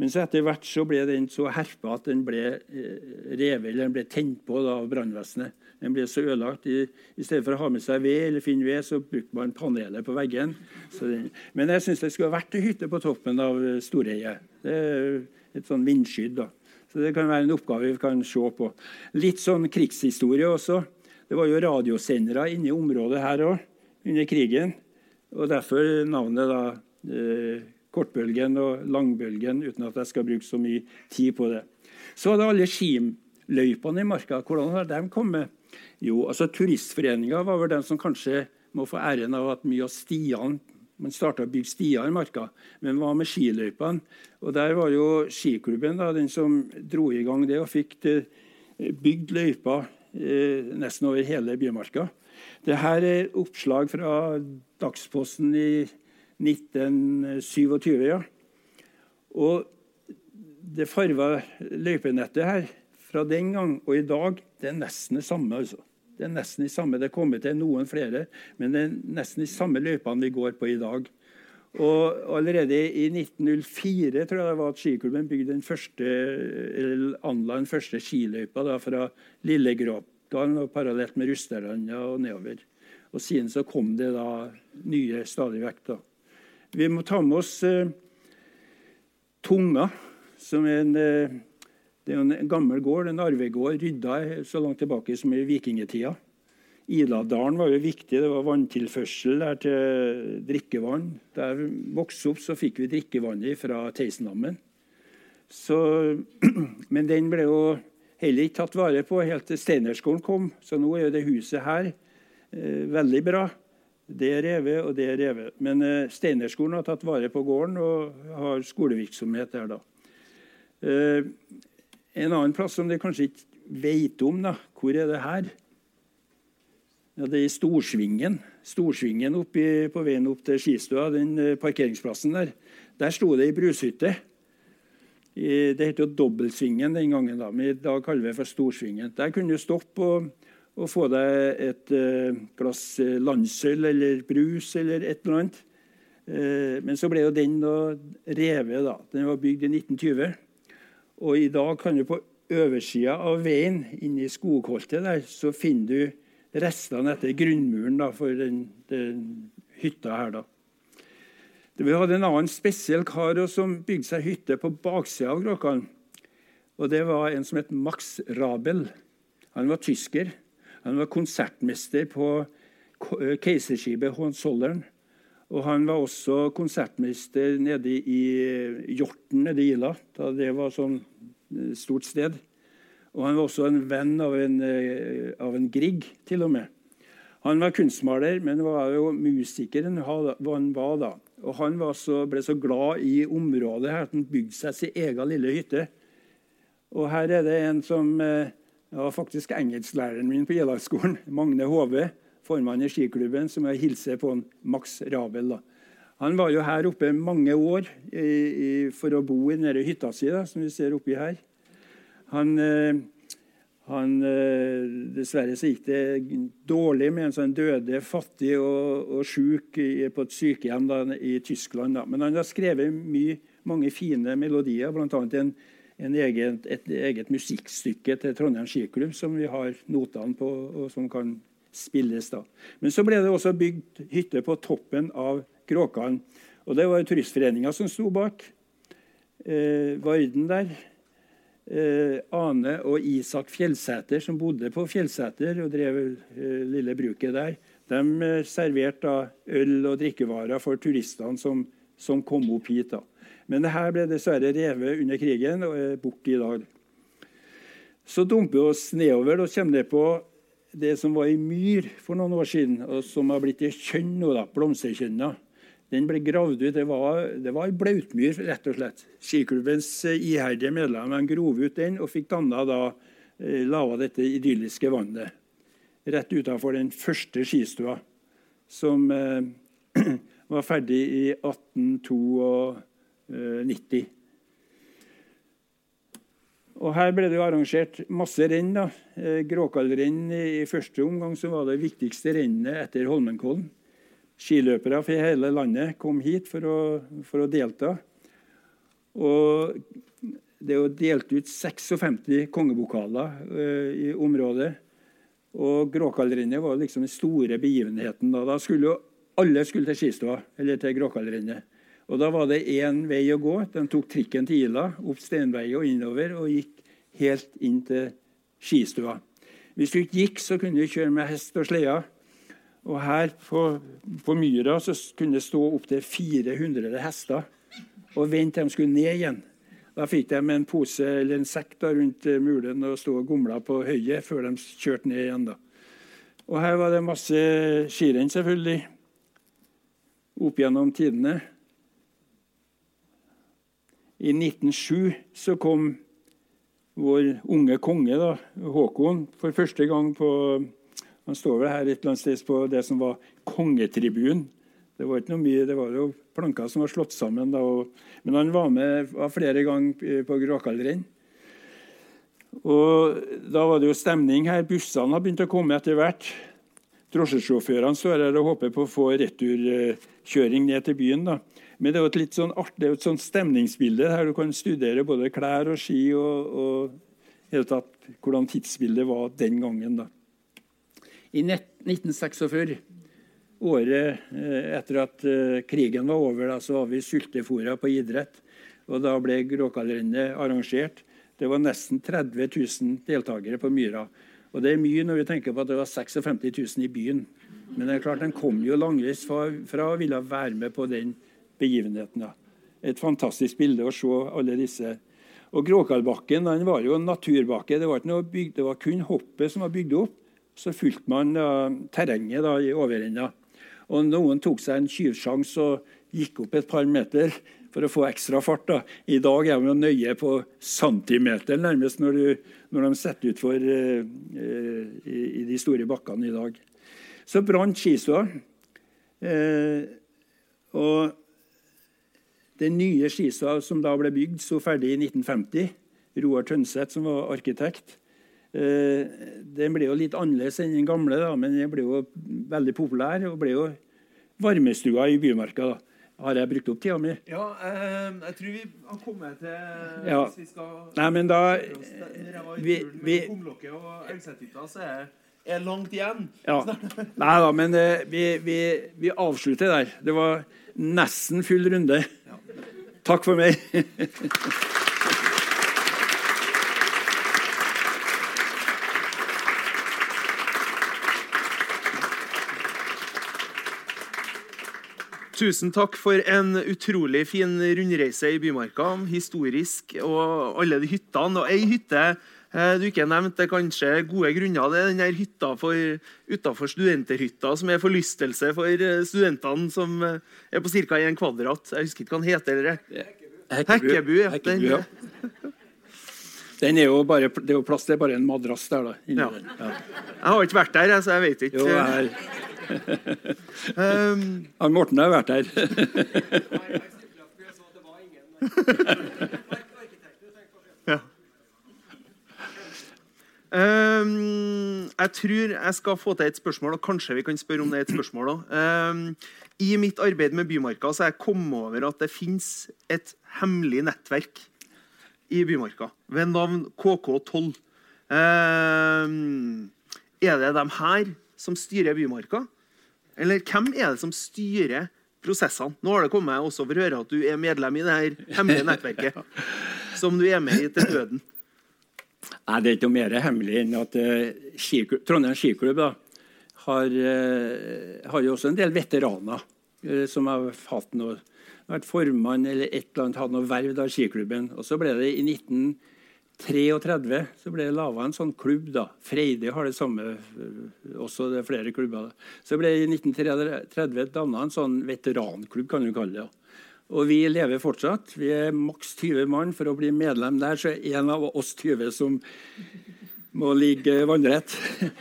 D: Men så etter hvert så ble den så herpa at den ble eh, revet eller den ble tent på da, av brannvesenet. Den ble så ødelagt. I, I, stedet for å ha med seg ved, eller finne ved, så brukte man panelet på veggen. Den, men jeg syns det skulle vært ei hytte på toppen av Storeiet. Det er et sånn vindskydd. da. Så Det kan være en oppgave vi kan se på. Litt sånn krigshistorie også. Det var jo radiosendere inne i området her òg under krigen. Og derfor navnet da eh, kortbølgen og langbølgen, uten at jeg skal bruke så mye tid på det. Så hadde alle skiløypene i marka. Hvordan har de kommet? Jo, altså Turistforeninga var vel den som kanskje må få æren av at mye av stiene man starta å bygge stier i marka. Men hva med skiløypene? Og Der var jo skiklubben da, den som dro i gang det og fikk det bygd løyper eh, nesten over hele bymarka. Dette er oppslag fra Dagsposten i 1927. ja. Og det farva løypenettet her fra den gang og i dag, det er nesten det samme. altså. Det er nesten det samme. Det er kommet til noen flere, men det er nesten de samme løypene vi går på i dag. Og Allerede i 1904 tror jeg det var at skiklubben bygde den første, eller anla den første skiløypa da, fra Lillegråpdalen og parallelt med Rusterlanda og nedover. Og Siden så kom det da nye stadig vekk. da. Vi må ta med oss eh, Tunga, som er en, eh, det er en gammel gård, en arvegård rydda så langt tilbake som i vikingtida. Iladalen var jo viktig. Det var vanntilførsel der til drikkevann. Der vi vokste opp, så fikk vi drikkevannet fra Theisendammen. Men den ble jo heller ikke tatt vare på helt til Steinerskolen kom. Så nå er jo det huset her eh, veldig bra. Det er revet, og det er revet. Men eh, Steinerskolen har tatt vare på gården og har skolevirksomhet der. da. Eh, en annen plass som dere kanskje ikke vet om, da. hvor er det her? Ja, det er i Storsvingen. Storsvingen oppi, på veien opp til skistua, den eh, parkeringsplassen der. Der sto det ei brushytte. Det het jo Dobbeltsvingen den gangen, da, men i dag kaller vi det for Storsvingen. Der kunne du stoppe og og få deg et uh, glass eh, landsøl eller brus eller et eller annet. Men så ble jo den revet. da. Den var bygd i 1920. Og i dag kan du på oversida av veien inni skogholtet der, så finner du restene etter grunnmuren da, for den, den, hytta her. da. Vi hadde en annen spesiell kar som bygde seg hytte på baksida av Gråkallen. Og Det var en som het Max Rabel. Han var tysker. Han var konsertmester på keiserskipet Hohenzollern. Og han var også konsertmester nede i eh, Hjorten nede i Ila, da det var sånn eh, stort sted. Og han var også en venn av en, av en Grieg, til og med. Han var kunstmaler, men var jo musikeren han var da. Og han så, ble så glad i området her at han bygde seg sin egen lille hytte. Og her er det en som ja, var faktisk engelsklæreren min på Gjeldalsskolen, Magne Hove, formann i skiklubben, som jeg hilser på han, Max Rabel. Da. Han var jo her oppe mange år i, i, for å bo i denne hytta si, da, som vi ser oppi her. Han, eh, han eh, Dessverre så gikk det dårlig med en sånn døde, fattig og, og sjuk på et sykehjem da, i Tyskland. Da. Men han har skrevet mye, mange fine melodier, bl.a. en eget, et eget musikkstykke til Trondheim skiklubb som vi har notene på, og som kan spilles. da. Men så ble det også bygd hytte på toppen av Kråkan. Og det var Turistforeninga som sto bak. Eh, Varden der. Eh, Ane og Isak Fjellsæter, som bodde på Fjellsæter og drev eh, lille bruket der, de eh, serverte da øl og drikkevarer for turistene som, som kom opp hit. da. Men det her ble dessverre revet under krigen og er borte i dag. Så dumper vi oss nedover og kommer ned på det som var i myr for noen år siden, og som har blitt i kjønn nå, da, blomsterkjønna. Den ble gravd ut. Det var, det ei blautmyr, rett og slett. Skiklubbens eh, iherdige medlemmer grov ut den og fikk danna da eh, lava dette idylliske vannet. Rett utafor den første skistua, som eh, var ferdig i 1892. 90. Og Her ble det jo arrangert masse renn. da. Eh, Gråkallrenn i første omgang som var det viktigste rennet etter Holmenkollen. Skiløpere fra hele landet kom hit for å, for å delta. Og det er jo delt ut 56 kongevokaler uh, i området. Og Gråkallrennet var liksom den store begivenheten. Da, da skulle jo alle skulle til skistua, eller til Gråkallrennet. Og Da var det én vei å gå. De tok trikken til Ila, opp Steinvei og innover, og gikk helt inn til skistua. Hvis du ikke gikk, så kunne du kjøre med hest og slede. Og her på, på myra så kunne det stå opptil 400 hester og vente til de skulle ned igjen. Da fikk de en pose eller en sekk da, rundt mulen og stå og gomla på høyet før de kjørte ned igjen. da. Og her var det masse skirenn, selvfølgelig, opp gjennom tidene. I 1907 så kom vår unge konge, da, Håkon, for første gang på Han står vel her et eller annet sted på det som var kongetribunen. Det var ikke noe mye, det var jo planker som var slått sammen. Da, og, men han var med var flere ganger på Gråkallrenn. Og Da var det jo stemning her. Bussene har begynt å komme etter hvert. Drosjesjåførene står her og håper på å få returkjøring ned til byen. da. Men det er jo et litt sånn artig, et sånt stemningsbilde her du kan studere både klær og ski og, og helt tatt, hvordan tidsbildet var den gangen. da. I 1946, året eh, etter at eh, krigen var over, da, så var vi sultefòra på idrett. Og da ble Gråkallrennet arrangert. Det var nesten 30 000 deltakere på Myra. Og det er mye når vi tenker på at det var 56 000 i byen. Men det er klart, den kom jo langveis fra å ville være med på den begivenheten. Et fantastisk bilde å se alle disse. Og Gråkallbakken den var jo en naturbakke. Det var, bygd, det var, kun hoppet som var bygd opp. Så fulgte man uh, terrenget da, i overenda. Og noen tok seg en tjuvsjanse og gikk opp et par meter for å få ekstra fart. Da. I dag er de nøye på centimeter nærmest når, du, når de setter utfor uh, uh, i, i, de store bakkene i dag. Så brant skistua. Uh, og den nye Skisa, som da ble bygd, sto ferdig i 1950. Roar Tønseth, som var arkitekt. Eh, den ble jo litt annerledes enn den gamle, da, men den ble jo veldig populær. og ble jo varmestua i Bymarka. da. Har jeg brukt opp tida mi?
C: Ja, eh, jeg tror vi har kommet til
D: ja.
C: Hvis vi skal
D: Nei, men da
C: vi, vi, Kumlokket og Elgseterhytta, så er det langt igjen.
D: Ja. Nei da, men eh, vi, vi, vi, avslutter der. Det var nesten full runde. Takk for meg.
C: Tusen takk for en utrolig fin rundreise i Bymarka. Historisk og alle de hyttene. Og ei hytte du ikke nevnte, kanskje gode grunner. Det er den hytta utafor studenterhytta som er forlystelse for eh, studentene som eh, er på ca. 1 kvadrat. Jeg husker ikke hva den heter. Eller?
D: Hekkebu. Hekkebu ja. Den er jo bare, det er jo plass til bare en madrass der. da. Ja.
C: Ja. Jeg har ikke vært der, så jeg vet ikke.
D: Jo, jeg um, Han Morten har vært der.
C: ja. Um, jeg tror jeg skal få til et spørsmål, og kanskje vi kan spørre om det er et spørsmål um, I mitt arbeid med Bymarka så har jeg kommet over at det fins et hemmelig nettverk i Bymarka ved navn KK12. Um, er det dem her som styrer Bymarka? Eller hvem er det som styrer prosessene? Nå har det kommet også for å høre at du er medlem i det her hemmelige nettverket. Som du er med i til døden.
D: Nei, Det er ikke noe mer hemmelig enn at uh, skiklubb, Trondheim skiklubb da, har, uh, har, jo også en del veteraner uh, som har hatt noe, vært formann eller et eller annet, hatt noe verv av skiklubben. Og så ble det i 19 33 så ble det laga en sånn klubb. da. Freide har det samme, eh, også det er flere klubber. Da. Så ble det i 1933 danna en sånn veteranklubb, kan du kalle det. Og vi lever fortsatt. Vi er maks 20 mann. For å bli medlem der så er en av oss 20 som må ligge vannrett.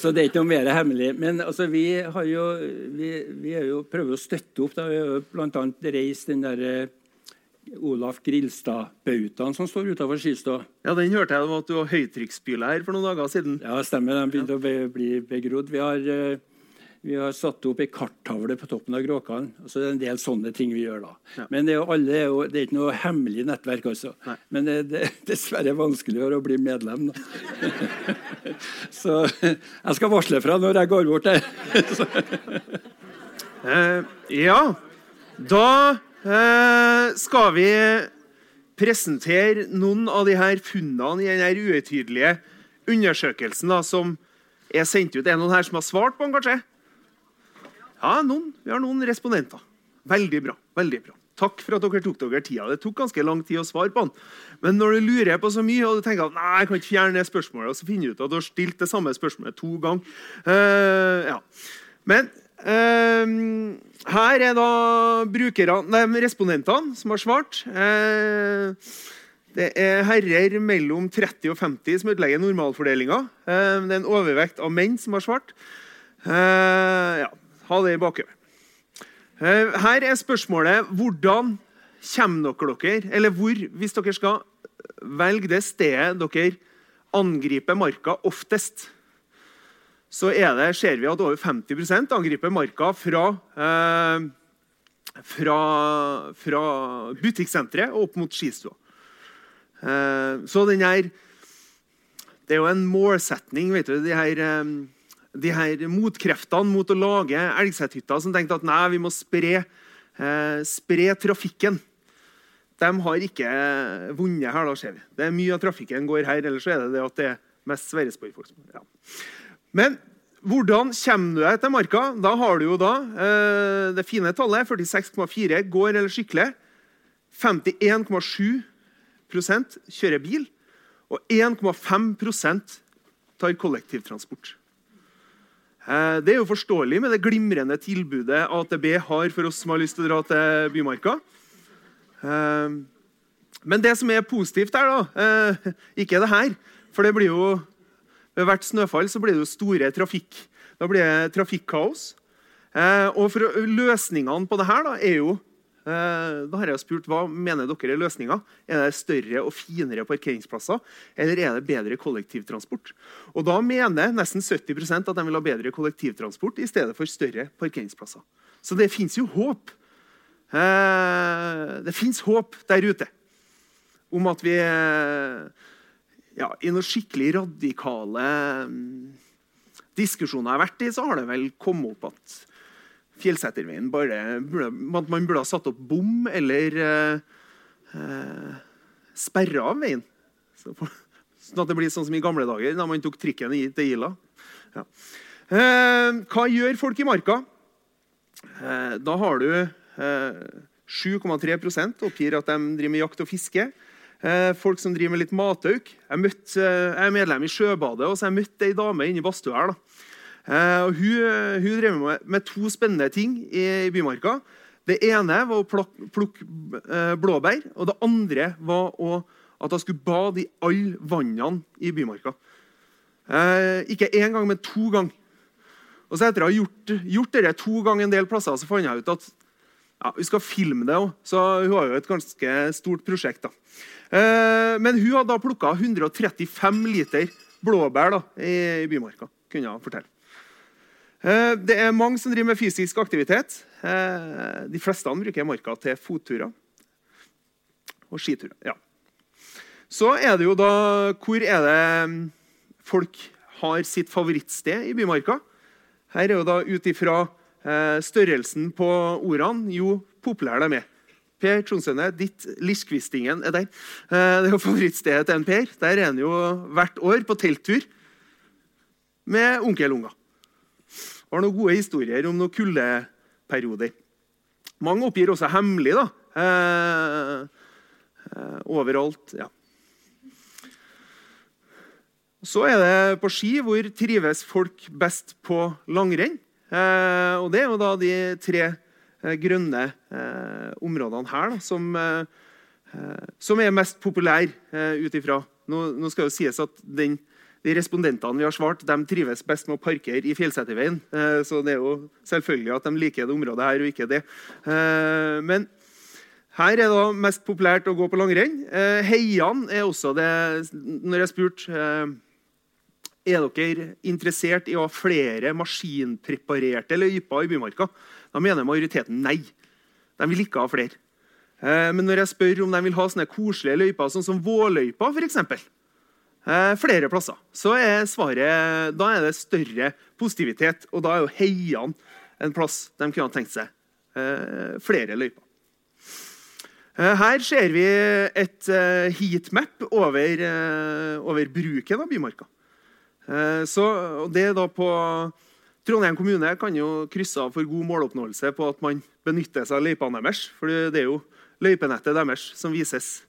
D: Så det er ikke noe mer hemmelig. Men altså, vi, jo, vi, vi jo, prøver å støtte opp. Da. Vi har bl.a. reist den der Olaf Grilstad-bautaen som står utafor Skistad.
C: Ja, Den hørte jeg om at du var høytrykksspyle her for noen dager siden.
D: Ja, stemmer. Den begynte å bli begrodd. Vi har, eh, vi har satt opp ei karttavle på toppen av Gråkallen. Altså, det er en del sånne ting vi gjør da.
C: Ja.
D: Men det er, jo alle, det er ikke noe hemmelig nettverk. altså.
C: Nei.
D: Men det, det er dessverre vanskeligere å bli medlem. Så jeg skal varsle fra når jeg går bort der.
C: Eh, ja, da eh, skal vi presentere noen av de her funnene i den her uøytydelige undersøkelsen da, som er sendt ut. Er det noen her som har svart på den, kanskje? Ja, noen. Vi har noen respondenter. Veldig bra. veldig bra. Takk for at dere tok dere tida. Det tok ganske lang tid å svare på den. Men når du lurer på så mye, og du tenker at nei, jeg kan ikke fjerne spørsmålet, og så finner du ut at du har stilt det samme spørsmålet to ganger uh, ja. Men uh, her er da brukerne, nei, respondentene som har svart. Uh, det er herrer mellom 30 og 50 som utlegger normalfordelinga. Eh, det er en overvekt av menn som har svart. Eh, ja, ha det i bakhodet. Eh, Her er spørsmålet hvordan kommer dere eller hvor, hvis dere skal velge det stedet dere angriper marka oftest, så det, ser vi at over 50% angriper marka fra, eh, fra, fra butikksenteret og opp mot skistua. Eh, så den her Det er jo en målsetning, vet du, de her eh, de her motkreftene mot å lage elgsetthytter som tenkte at nei, vi må spre, eh, spre trafikken. De har ikke vunnet her, da, ser vi. Det er Mye av trafikken går her, ellers er det det at det er mest Sverresborg-folk. Ja. Men hvordan kommer du deg til marka? Da har du jo da eh, det fine tallet. 46,4 går eller sykler. 51,7 kjører bil. Og 1,5 tar kollektivtransport. Eh, Det er jo forståelig med det glimrende tilbudet AtB har for oss som har lyst til å dra til Bymarka. Eh, Men det som er positivt her, da, Ikke ikke det her For det blir jo ved hvert snøfall så blir det jo store trafikk. Da blir det trafikkaos. Eh, Og for løsningene på det her da, er jo eh, Da har jeg spurt hva mener dere er løsninga. Er det større og finere parkeringsplasser, eller er det bedre kollektivtransport? Og Da mener nesten 70% at de vil ha bedre kollektivtransport i stedet for større parkeringsplasser. Så det fins jo håp. Eh, det fins håp der ute om at vi eh, ja, i noen skikkelig radikale mm, diskusjoner jeg har vært i, så har det vel kommet opp at Fjellseterveien bare at man burde ha satt opp bom eller eh, eh, sperra av veien. Så sånn at det blir sånn som i gamle dager, da man tok trikken til Ila. Ja. Eh, hva gjør folk i marka? Eh, da har du eh, 7,3% oppgir at de driver med jakt og fiske. Eh, folk som driver med litt matauk. Jeg, møtte, eh, jeg er medlem i Sjøbadet, og så jeg møtt ei dame inne i badstua her. da. Eh, og hun, eh, hun drev med, med to spennende ting i, i Bymarka. Det ene var å pluk- plukke eh, blåbær, og det andre var å, at hun skulle bade i alle vannene i Bymarka. Eh, ikke én gang, men to ganger. Og så Etter å ha gjort, gjort dette to ganger en del plasser, så fant jeg ut at ja, vi skal filme det òg. Så hun har jo et ganske stort prosjekt. da. Eh, men hun hadde da plukka 135 liter blåbær da, i, i Bymarka. kunne jeg fortelle. Eh, Det er mange som driver med fysisk aktivitet. Eh, De fleste bruker marka til fotturer og skiturer. Ja. Så er det jo da Hvor er det mm, folk har sitt favorittsted i Bymarka? Her er jo da ut ifra eh, størrelsen på ordene jo populære de er. Per Tronsøyne, ditt Liskvistingen er der. Det er jo favorittstedet til en Per. Der er han jo hvert år på telttur med onkelunger. Har noen gode historier om noen kuldeperioder. Mange oppgir også hemmelig, da. Eh, eh, overalt. ja. Så er det på ski hvor trives folk best på langrenn. Eh, og det er jo da de tre eh, grønne eh, områdene her da, som, eh, eh, som er mest populære eh, ut ifra. Nå, nå skal jo sies at den, de respondentene vi har svart, de trives best med å parkere i Fjellseterveien. Eh, så det er jo selvfølgelig at de liker det området her og ikke det. Eh, men Her er det mest populært å gå på langrenn. Eh, heian er også det Når jeg spurte er dere interessert i å ha flere maskinpreparerte løyper i Bymarka, da mener majoriteten nei. De vil ikke ha flere. Men når jeg spør om de vil ha sånne koselige løyper, sånn som Vårløypa f.eks., flere plasser, så er svaret da er det større positivitet. Og da er jo Heian en plass de kunne ha tenkt seg eh, flere løyper. Eh, her ser vi et eh, heatmap over, eh, over bruken av Bymarka. Så, det er da på Trondheim kommune kan jo krysse av for god måloppnåelse på at man benytter seg av løypene deres. For det er jo løypenettet deres som vises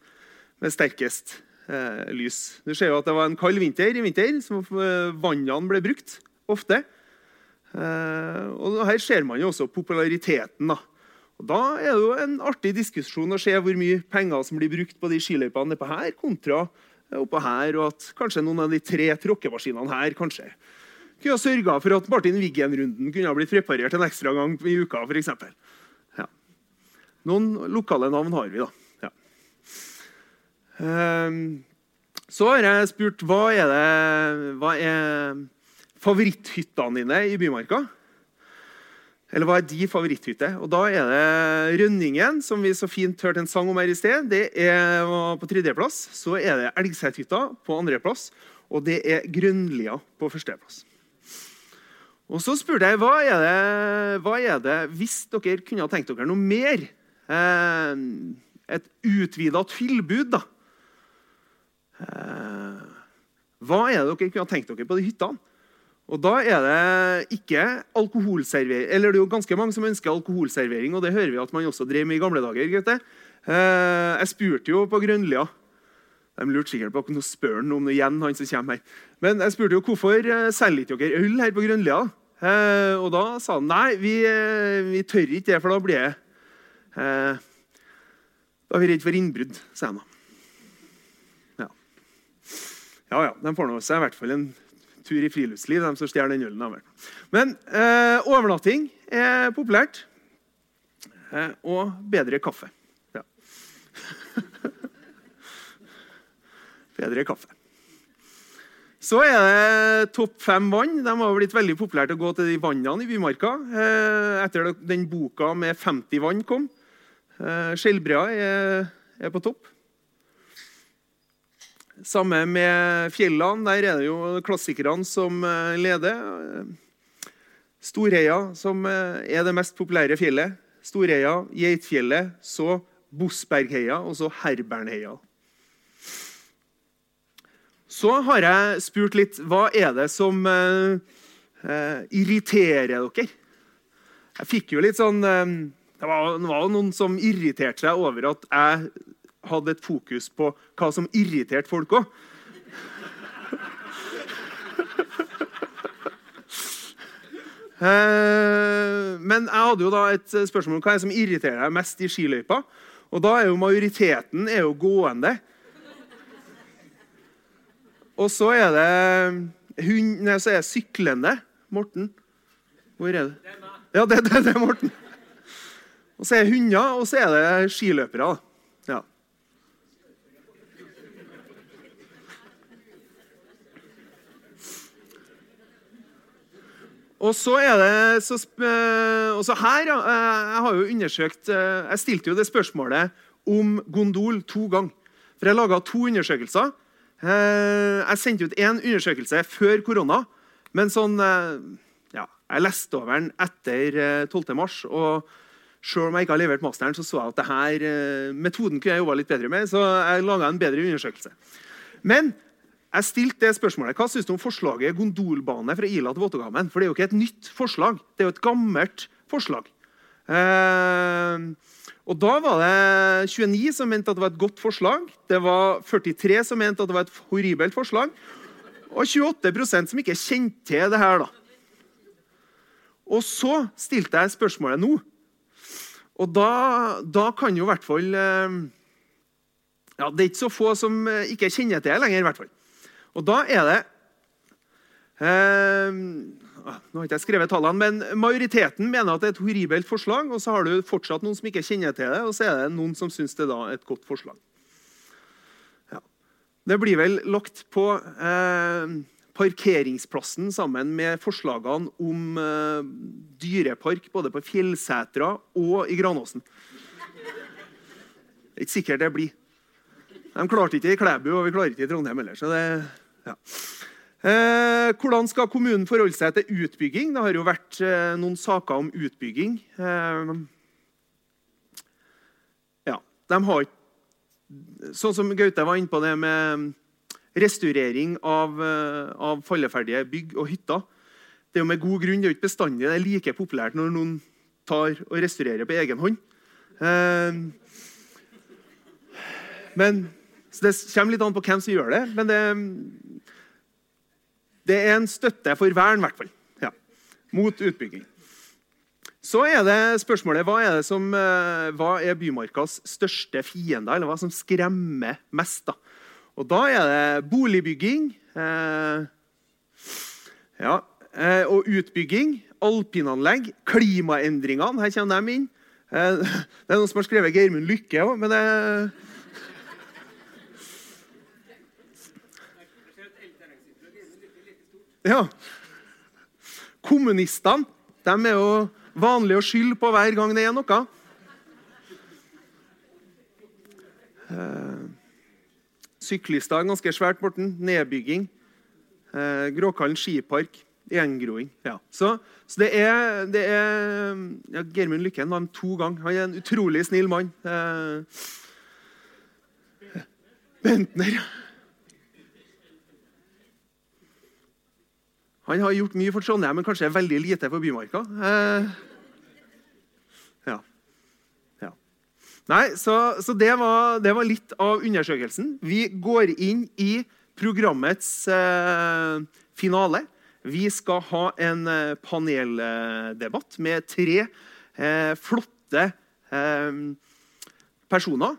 C: med sterkest eh, lys. Du ser jo at det var en kald vinter i vinter, så vannene ble brukt ofte. Eh, og her ser man jo også populariteten. da. Og Da er det jo en artig diskusjon å se hvor mye penger som blir brukt på de skiløypene nedpå her, kontra oppå her, og at kanskje noen av de tre tråkkemaskinene her kanskje kunne ha sørga for at Martin Wiggen-runden kunne ha blitt preparert en ekstra gang i uka. For eksempel. ja. Noen lokale navn har vi, da. Um, så har jeg spurt hva er, det, hva er favoritthyttene dine i Bymarka. Eller hva er de favoritthytte? Og Da er det Rønningen, som vi så fint hørte en sang om her i sted. Det er på tredjeplass. Så er det Elgseidhytta på andreplass. Og det er Grønlia på førsteplass. Og så spurte jeg hva er det, hva er det hvis dere kunne ha tenkt dere noe mer. Eh, et utvida tilbud, da. Eh, hva er det dere kunne tenkt dere på de hyttene? Og da er det ikke alkoholservering Eller det er jo ganske mange som ønsker alkoholservering, og det hører vi at man også drev med i gamle dager. Grete. Eh, jeg spurte jo på Grønlia De lurte sikkert på å spør han om det igjen. han som her. Men jeg spurte jo hvorfor eh, selger ikke dere øl her på Grønlia. Og da sa han nei, vi, vi tør ikke det, for da blir det Da er vi redd for innbrudd, sa han da. Ja. Ja ja, de får seg i hvert fall en tur i friluftsliv, de som stjeler den ølen. Men eh, overnatting er populært. Eh, og bedre kaffe. Ja. bedre kaffe. Så er det topp fem vann. De har blitt veldig populært å gå til de vannene i Bymarka. Eh, etter den boka med 50 vann kom. Eh, Skjellbrea er, er på topp. Samme med fjellene. Der er det jo klassikerne som eh, leder. Storheia, som eh, er det mest populære fjellet. Storheia, Geitfjellet, så Bosbergheia og så Herbernheia. Så har jeg spurt litt hva er det som eh, eh irriterer dere. Jeg fikk jo litt sånn eh, Det var, det var noen som irriterte seg over at jeg hadde et fokus på hva som irriterte folk òg. Eh, men jeg hadde jo da et spørsmål om hva som irriterer deg mest i skiløypa. Og da er jo majoriteten er jo gående. Og så er det nei, så er det syklende. Morten. Hvor er det? Ja, det, det, det er Morten. Og så er det hunder, og så er det skiløpere. Ja. Og så er det så, eh, også her, eh, Jeg har jo undersøkt, eh, jeg stilte jo det spørsmålet om gondol to ganger. For jeg laga to undersøkelser. Jeg sendte ut én undersøkelse før korona. Men sånn, ja, jeg leste over den etter 12. mars. og selv om jeg ikke har levert masteren, så så jeg at det her, metoden kunne jeg jobba litt bedre med. Så jeg laga en bedre undersøkelse. Men jeg stilte det spørsmålet. Hva syns du om forslaget gondolbane fra Ila til Våtågammen? For det er jo ikke et nytt forslag. Det er jo et gammelt forslag. Eh, og Da var det 29 som mente at det var et godt forslag. Det var 43 som mente at det var et horribelt forslag. Og 28% som ikke kjente til det her. da. Og så stilte jeg spørsmålet nå. Og da, da kan jo i hvert fall eh, ja, Det er ikke så få som eh, ikke kjenner til det lenger. i hvert fall. Og da er det eh, nå har ikke jeg skrevet tallene, men Majoriteten mener at det er et horribelt forslag, og så har du fortsatt noen som ikke kjenner til det, og så er det noen som syns det er et godt forslag. Ja. Det blir vel lagt på eh, parkeringsplassen sammen med forslagene om eh, dyrepark både på Fjellsetra og i Granåsen. Det er ikke sikkert det blir. De klarte ikke i Klæbu, og vi klarer ikke i Trondheim heller. så det... Ja. Eh, hvordan skal kommunen forholde seg til utbygging? Det har jo vært eh, noen saker om utbygging. Eh, ja, de har Sånn som Gaute var inne på det med restaurering av, eh, av falleferdige bygg og hytter. Det er jo med god grunn. Det er jo ikke bestandig det er like populært når noen tar og restaurerer på egen hånd. Eh, men, så Det kommer litt an på hvem som gjør det. Men det, det er en støtte for vern, i hvert fall. Ja. Mot utbygging. Så er det spørsmålet hva er, det som, eh, hva er Bymarkas største fiende, eller hva som skremmer mest? da? Og da er det boligbygging eh, ja, eh, og utbygging, alpinanlegg, klimaendringene. Her kommer de inn. Eh, det er noen som har skrevet Geirmund Lykke òg, men det Ja. Kommunistene de er jo vanlige å skylde på hver gang det er noe. Eh, syklister ganske svært, Morten. Nedbygging. Eh, Gråkallen skipark. Gjengroing. Ja. Så, så, det er, det er ja, Germund Lykken var med to ganger. Han er en utrolig snill mann. Eh, Bentner. Han har gjort mye for Trondheim, men kanskje veldig lite for Bymarka. Eh, ja. ja. Nei, så, så det, var, det, var, litt av undersøkelsen. Vi går inn i programmets eh, finale. Vi skal ha en eh, paneldebatt med tre eh, flotte eh, personer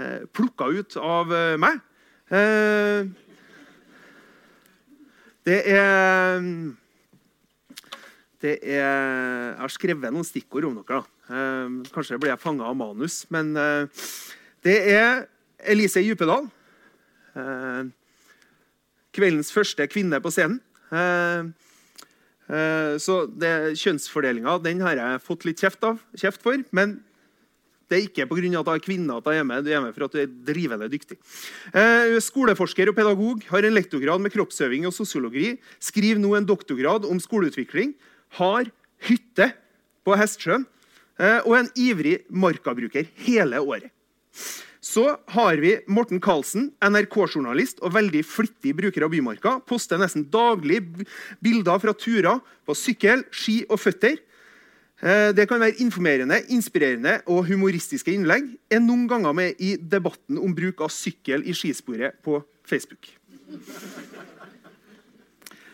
C: eh, plukka ut av meg. Eh, det er det er, Jeg har skrevet noen stikkord om dere. Eh, kanskje blir jeg fanga av manus. Men eh, det er Elise Djupedal. Eh, kveldens første kvinne på scenen. Eh, så kjønnsfordelinga har jeg fått litt kjeft, av, kjeft for. Men det er ikke pga. at hun er kvinne at du er hjemme, du er hjemme for at du er drivende dyktig. Eh, skoleforsker og pedagog, har en lektorgrad med kroppsøving og sosiologi. Skriver nå en doktorgrad om skoleutvikling. Har hytte på Hestsjøen eh, og en ivrig markabruker hele året. Så har vi Morten Karlsen, NRK-journalist og veldig flittig bruker av Bymarka. Poster nesten daglig bilder fra turer på sykkel, ski og føtter. Eh, det kan være informerende, inspirerende og humoristiske innlegg. Er noen ganger med i debatten om bruk av sykkel i skisporet på Facebook.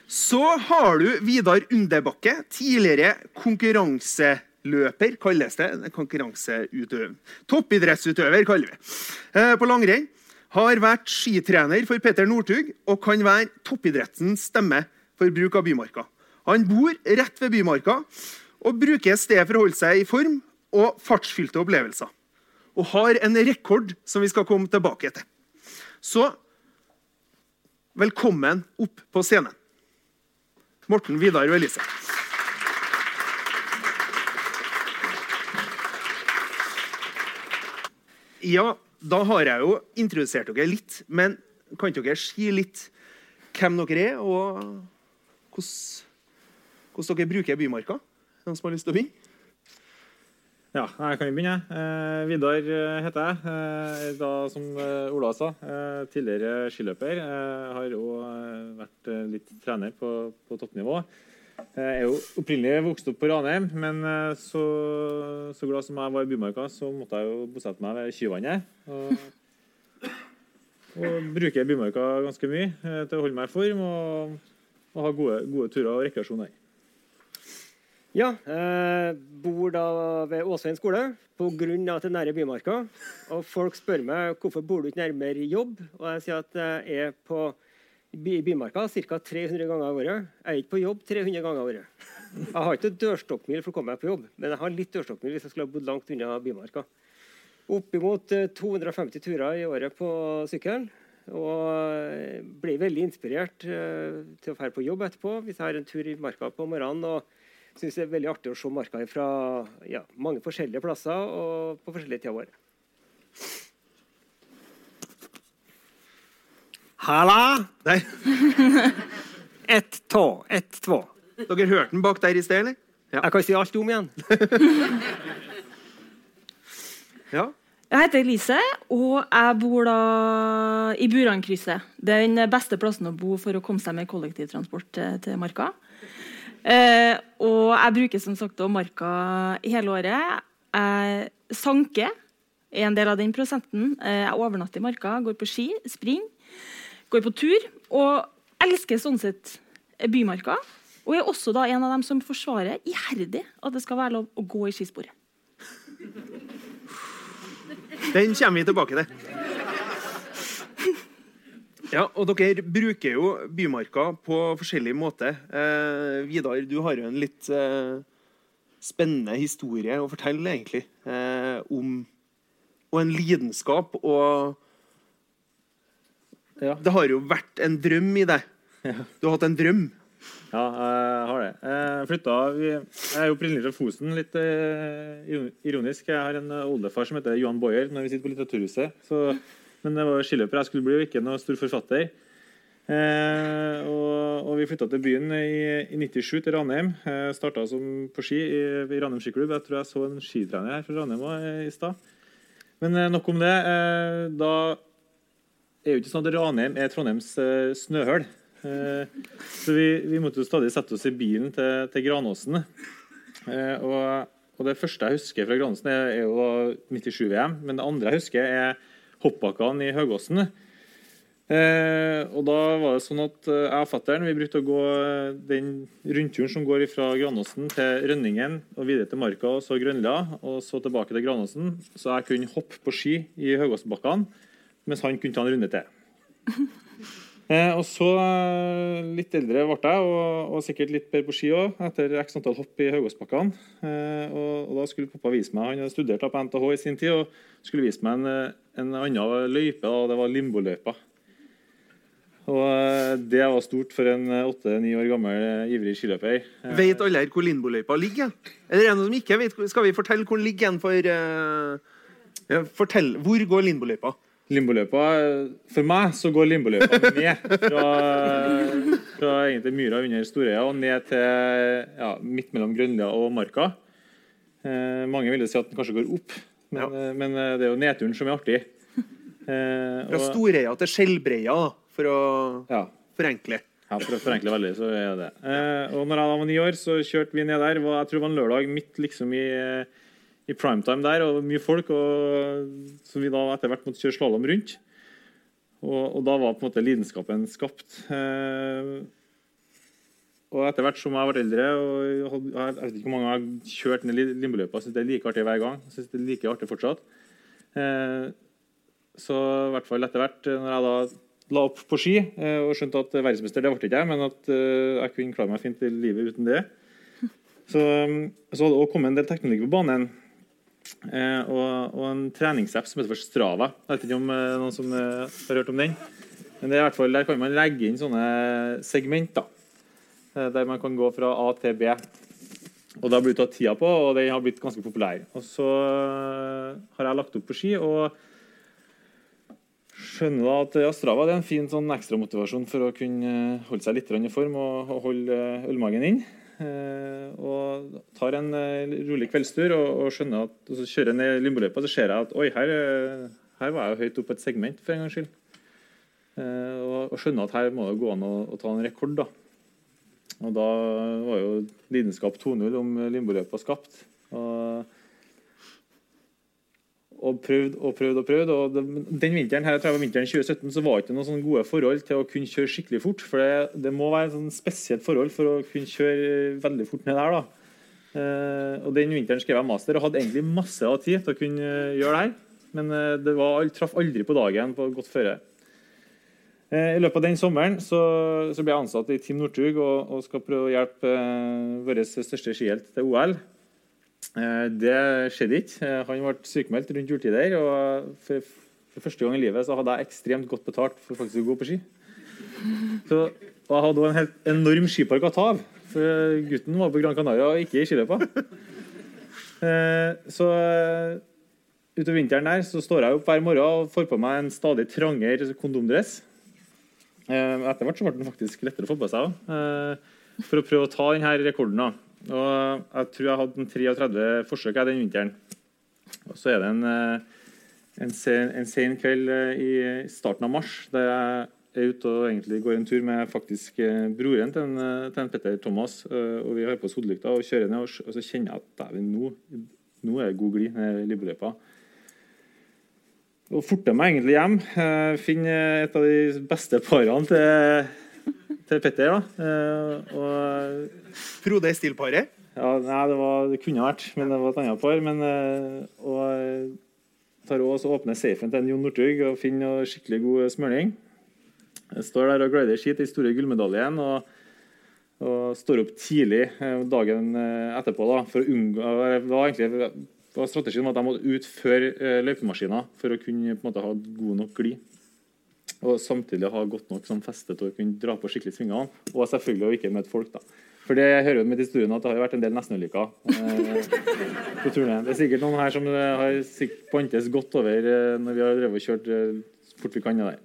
C: Så har du Vidar Underbakke, tidligere konkurranseløper, kalles det. Konkurranseutøver. Toppidrettsutøver, kaller vi eh, På langrenn. Har vært skitrener for Petter Northug og kan være toppidrettens stemme for bruk av Bymarka. Han bor rett ved Bymarka og bruker stedet for å holde seg i form og fartsfylte opplevelser. Og har en rekord som vi skal komme tilbake til. Så velkommen opp på scenen. Morten, Vidar og Elise. Ja, da har jeg jo introdusert dere litt, men kan dere si litt hvem dere er, og hvordan, hvordan dere bruker Bymarka? Noen som har lyst til å begynne?
E: Ja, jeg kan jo begynne. Eh, Vidar eh, heter jeg. Eh, da, som eh, Ola sa, eh, tidligere skiløper. Eh, har òg vært litt trener på, på toppnivå. Jeg er jo opprinnelig vokst opp på Ranheim, men så, så, glad som jeg var i Bymarka, så måtte jeg jo bosette meg ved Kyvannet. Og, og bruker Bymarka ganske mye til å holde meg i form og, og ha gode, gode turer og rekreasjon her.
F: Ja, jeg bor da ved Åsveien skole pga. at det er nære Bymarka. Og folk spør meg hvorfor bor du ikke nærmere jobb. Og jeg sier at jeg er på Bymarka ca. 300 ganger i året. Jeg er ikke på jobb 300 ganger i året. Jeg har ikke dørstokkmil for å komme meg på jobb, men jeg har litt dørstokkmil hvis jeg skulle ha bodd langt unna Bymarka. Oppimot 250 turer i året på sykkelen. Og blir veldig inspirert uh, til å dra på jobb etterpå hvis jeg har en tur i marka på morgenen. og syns det er veldig artig å se marka fra ja, mange forskjellige plasser og på forskjellige tider av året. Halla!
C: Der.
F: Ett, tå, ett, två.
C: Dere hørte den bak der i sted, eller?
F: Jeg kan si alt om igjen.
C: Ja.
G: Jeg heter Elise, og jeg bor da i Burankrysset. Det er den beste plassen å bo for å komme seg med kollektivtransport til, til Marka. Eh, og jeg bruker som sagt også Marka hele året. Jeg sanker er en del av den prosenten. Eh, jeg overnatter i Marka, går på ski, springer, går på tur. Og elsker sånn sett Bymarka. Og er også da en av dem som forsvarer iherdig at det skal være lov å gå i skisporet.
C: Den kommer vi tilbake til. Ja, og Dere bruker jo Bymarka på forskjellig måte. Eh, Vidar, du har jo en litt eh, spennende historie å fortelle, egentlig. Eh, om Og en lidenskap. Og
E: Ja.
C: det har jo vært en drøm i deg. Du har hatt en drøm.
E: Ja, jeg har det. Jeg, flytta, jeg er jo opprinnelig fra Fosen. Litt eh, ironisk. Jeg har en eh, oldefar som heter Johan Boyer når vi sitter på Litteraturhuset. Så, men det var skiløper jeg skulle bli, jo ikke noe stor forfatter. Eh, og, og vi flytta til byen i, i 97, til Ranheim. Eh, starta på ski i, i Ranheim skiklubb. Jeg tror jeg så en skitrener her fra Ranheim også, eh, i stad. Men eh, nok om det. Eh, da er jo ikke sånn at Ranheim er Trondheims eh, snøhull. Eh, så vi, vi måtte jo stadig sette oss i bilen til, til Granåsen. Og, og det første jeg husker fra Granåsen, er, er jo 97-VM. Men det andre jeg husker, er hoppbakkene i Høgåsen. Eh, og da var det sånn at eh, jeg og fatter'n brukte å gå eh, den rundturen som går fra Granåsen til Rønningen og videre til Marka og så Grønlia, og så tilbake til Granåsen. Så jeg kunne hoppe på ski i Høgåsbakkene, mens han kunne ta en runde til. Eh, og så eh, Litt eldre ble jeg, og, og sikkert litt bedre på ski òg, etter x antall hopp i Haugåsbakkene. Eh, og, og da skulle pappa vise meg Han hadde studert på NTH i sin tid og skulle vise meg en, eh, en annen løype. og Det var Limboløypa. Og eh, det var stort for en åtte-ni år gammel ivrig skiløper.
C: Vet alle her hvor Lindboløypa ligger? Eller er det noen som ikke vet? Skal vi fortelle hvor den ligger for uh, Fortell. Hvor går Lindboløypa?
E: Limboløypa For meg så går limboløypa ned fra, fra egentlig myra under Storøya og ned til ja, midt mellom Grønlia og Marka. Eh, mange ville si at den kanskje går opp, men,
C: Ja.
E: eh, men eh, det er jo nedturen som er artig. Eh,
C: Fra Storøya til Skjellbreia, for å
E: ja,
C: forenkle.
E: ja, for å forenkle veldig, så er det. Eh, og når jeg var ni år, så kjørte vi ned der. Jeg tror det var en lørdag midt liksom i, i primetime der, og mye folk. Og, som vi da etter hvert måtte kjøre slalåm rundt. Og, og da var på en måte lidenskapen skapt. Eh, og etter hvert som jeg ble eldre og jeg Jeg vet ikke hvor mange jeg har kjørt ned Li- Limboløypa. Syns det er like artig hver gang. Jeg synes det er like artig fortsatt. Eh, så i hvert fall etter hvert, når jeg da la opp på ski eh, og skjønte at verdensmester det ble ikke jeg, men at eh, jeg kunne klare meg fint i livet uten det. Så, um, så hadde det også kommet en del teknologi på banen. Eh, og, og en treningsapp som heter Strava. Jeg vet ikke om eh, noen som eh, har hørt om den. Men det er i hvert fall, der kan man legge inn sånne segmenter. Der man kan gå fra A til B. Og da blir blitt tatt tida på, og den har blitt ganske populær. Og så har jeg lagt opp på ski. og skjønner da at ja, Strava det er en fin sånn ekstramotivasjon for å kunne holde seg litt i form og, holde ølmagen inn. Eh, og tar en eh, rolig kveldstur og, og skjønner at og så kjører jeg ned Limboløypa, så ser jeg at oi, her, eh, her var jeg jo høyt oppe på et segment for en gangs skyld. Og, og skjønner at her må det gå an å, å ta en rekord. da. Og da var jo lidenskap 2.0 om Limboløypa skapt. Og og prøvd og prøvd og prøvd. og Den vinteren her, jeg tror jeg var vinteren 2017 så var det ikke noen sånne gode forhold til å kunne kjøre skikkelig fort. For det, det må være sånn spesielt forhold for å kunne kjøre veldig fort ned der. da. Eh, og Den vinteren skrev jeg master og hadde egentlig masse av tid til å kunne eh, gjøre det her. Men eh, det var, traff aldri på dagen på godt føre. Eh, I løpet av den sommeren så, så ble jeg ansatt i Team Northug og, og skal prøve å hjelpe eh, vår største skihelt til OL. Eh, det skjedde ikke. Eh, han ble sykemeldt rundt juletider. Og for, for, første gang i livet så hadde jeg ekstremt godt betalt for faktisk å gå på ski. Så, og jeg hadde også en helt enorm skipark å ta av. For gutten var på Gran Canaria og ikke i skiløypa. Eh, så utover vinteren der så står jeg opp hver morgen og får på meg en stadig trangere kondomdress. Etter hvert så ble den faktisk lettere å få på seg òg, for å prøve å ta denne rekorden. da. Og jeg tror jeg hadde en 33 forsøk den vinteren. Og så er det en, en, sen, en sen kveld i starten av mars der jeg er ute og egentlig går en tur med faktisk broren til, en, til en Petter Thomas. Og vi har på oss hodelykta og kjører ned, og, så kjenner jeg at nå, nå er det god glid ned Libeløypa. Og forter meg egentlig hjem. Finner et av de beste parene til, til Petter. da. Og,
C: Frode Estil-paret?
E: ja, nei, det, var, det kunne vært, men det var et annet par. Men, og tar også åpner safen til en Jon Northug og finner noe skikkelig god smøring. Jeg står der og glider ski til store gullmedaljen. Og, og, står opp tidlig dagen etterpå da, for å unngå det var egentlig var Strategien var at jeg måtte ut før løypemaskina for å kunne måte ha god nok glid. Og samtidig ha godt nok sånn feste til å kunne dra på skikkelig svingene. Og selvfølgelig ikke møte folk. da. For det hører jo med historien at det har vært en del nestenulykker eh, på turné. Det er sikkert noen her som har pantes godt over eh, når vi har drevet og kjørt eh, fort vi kan. der.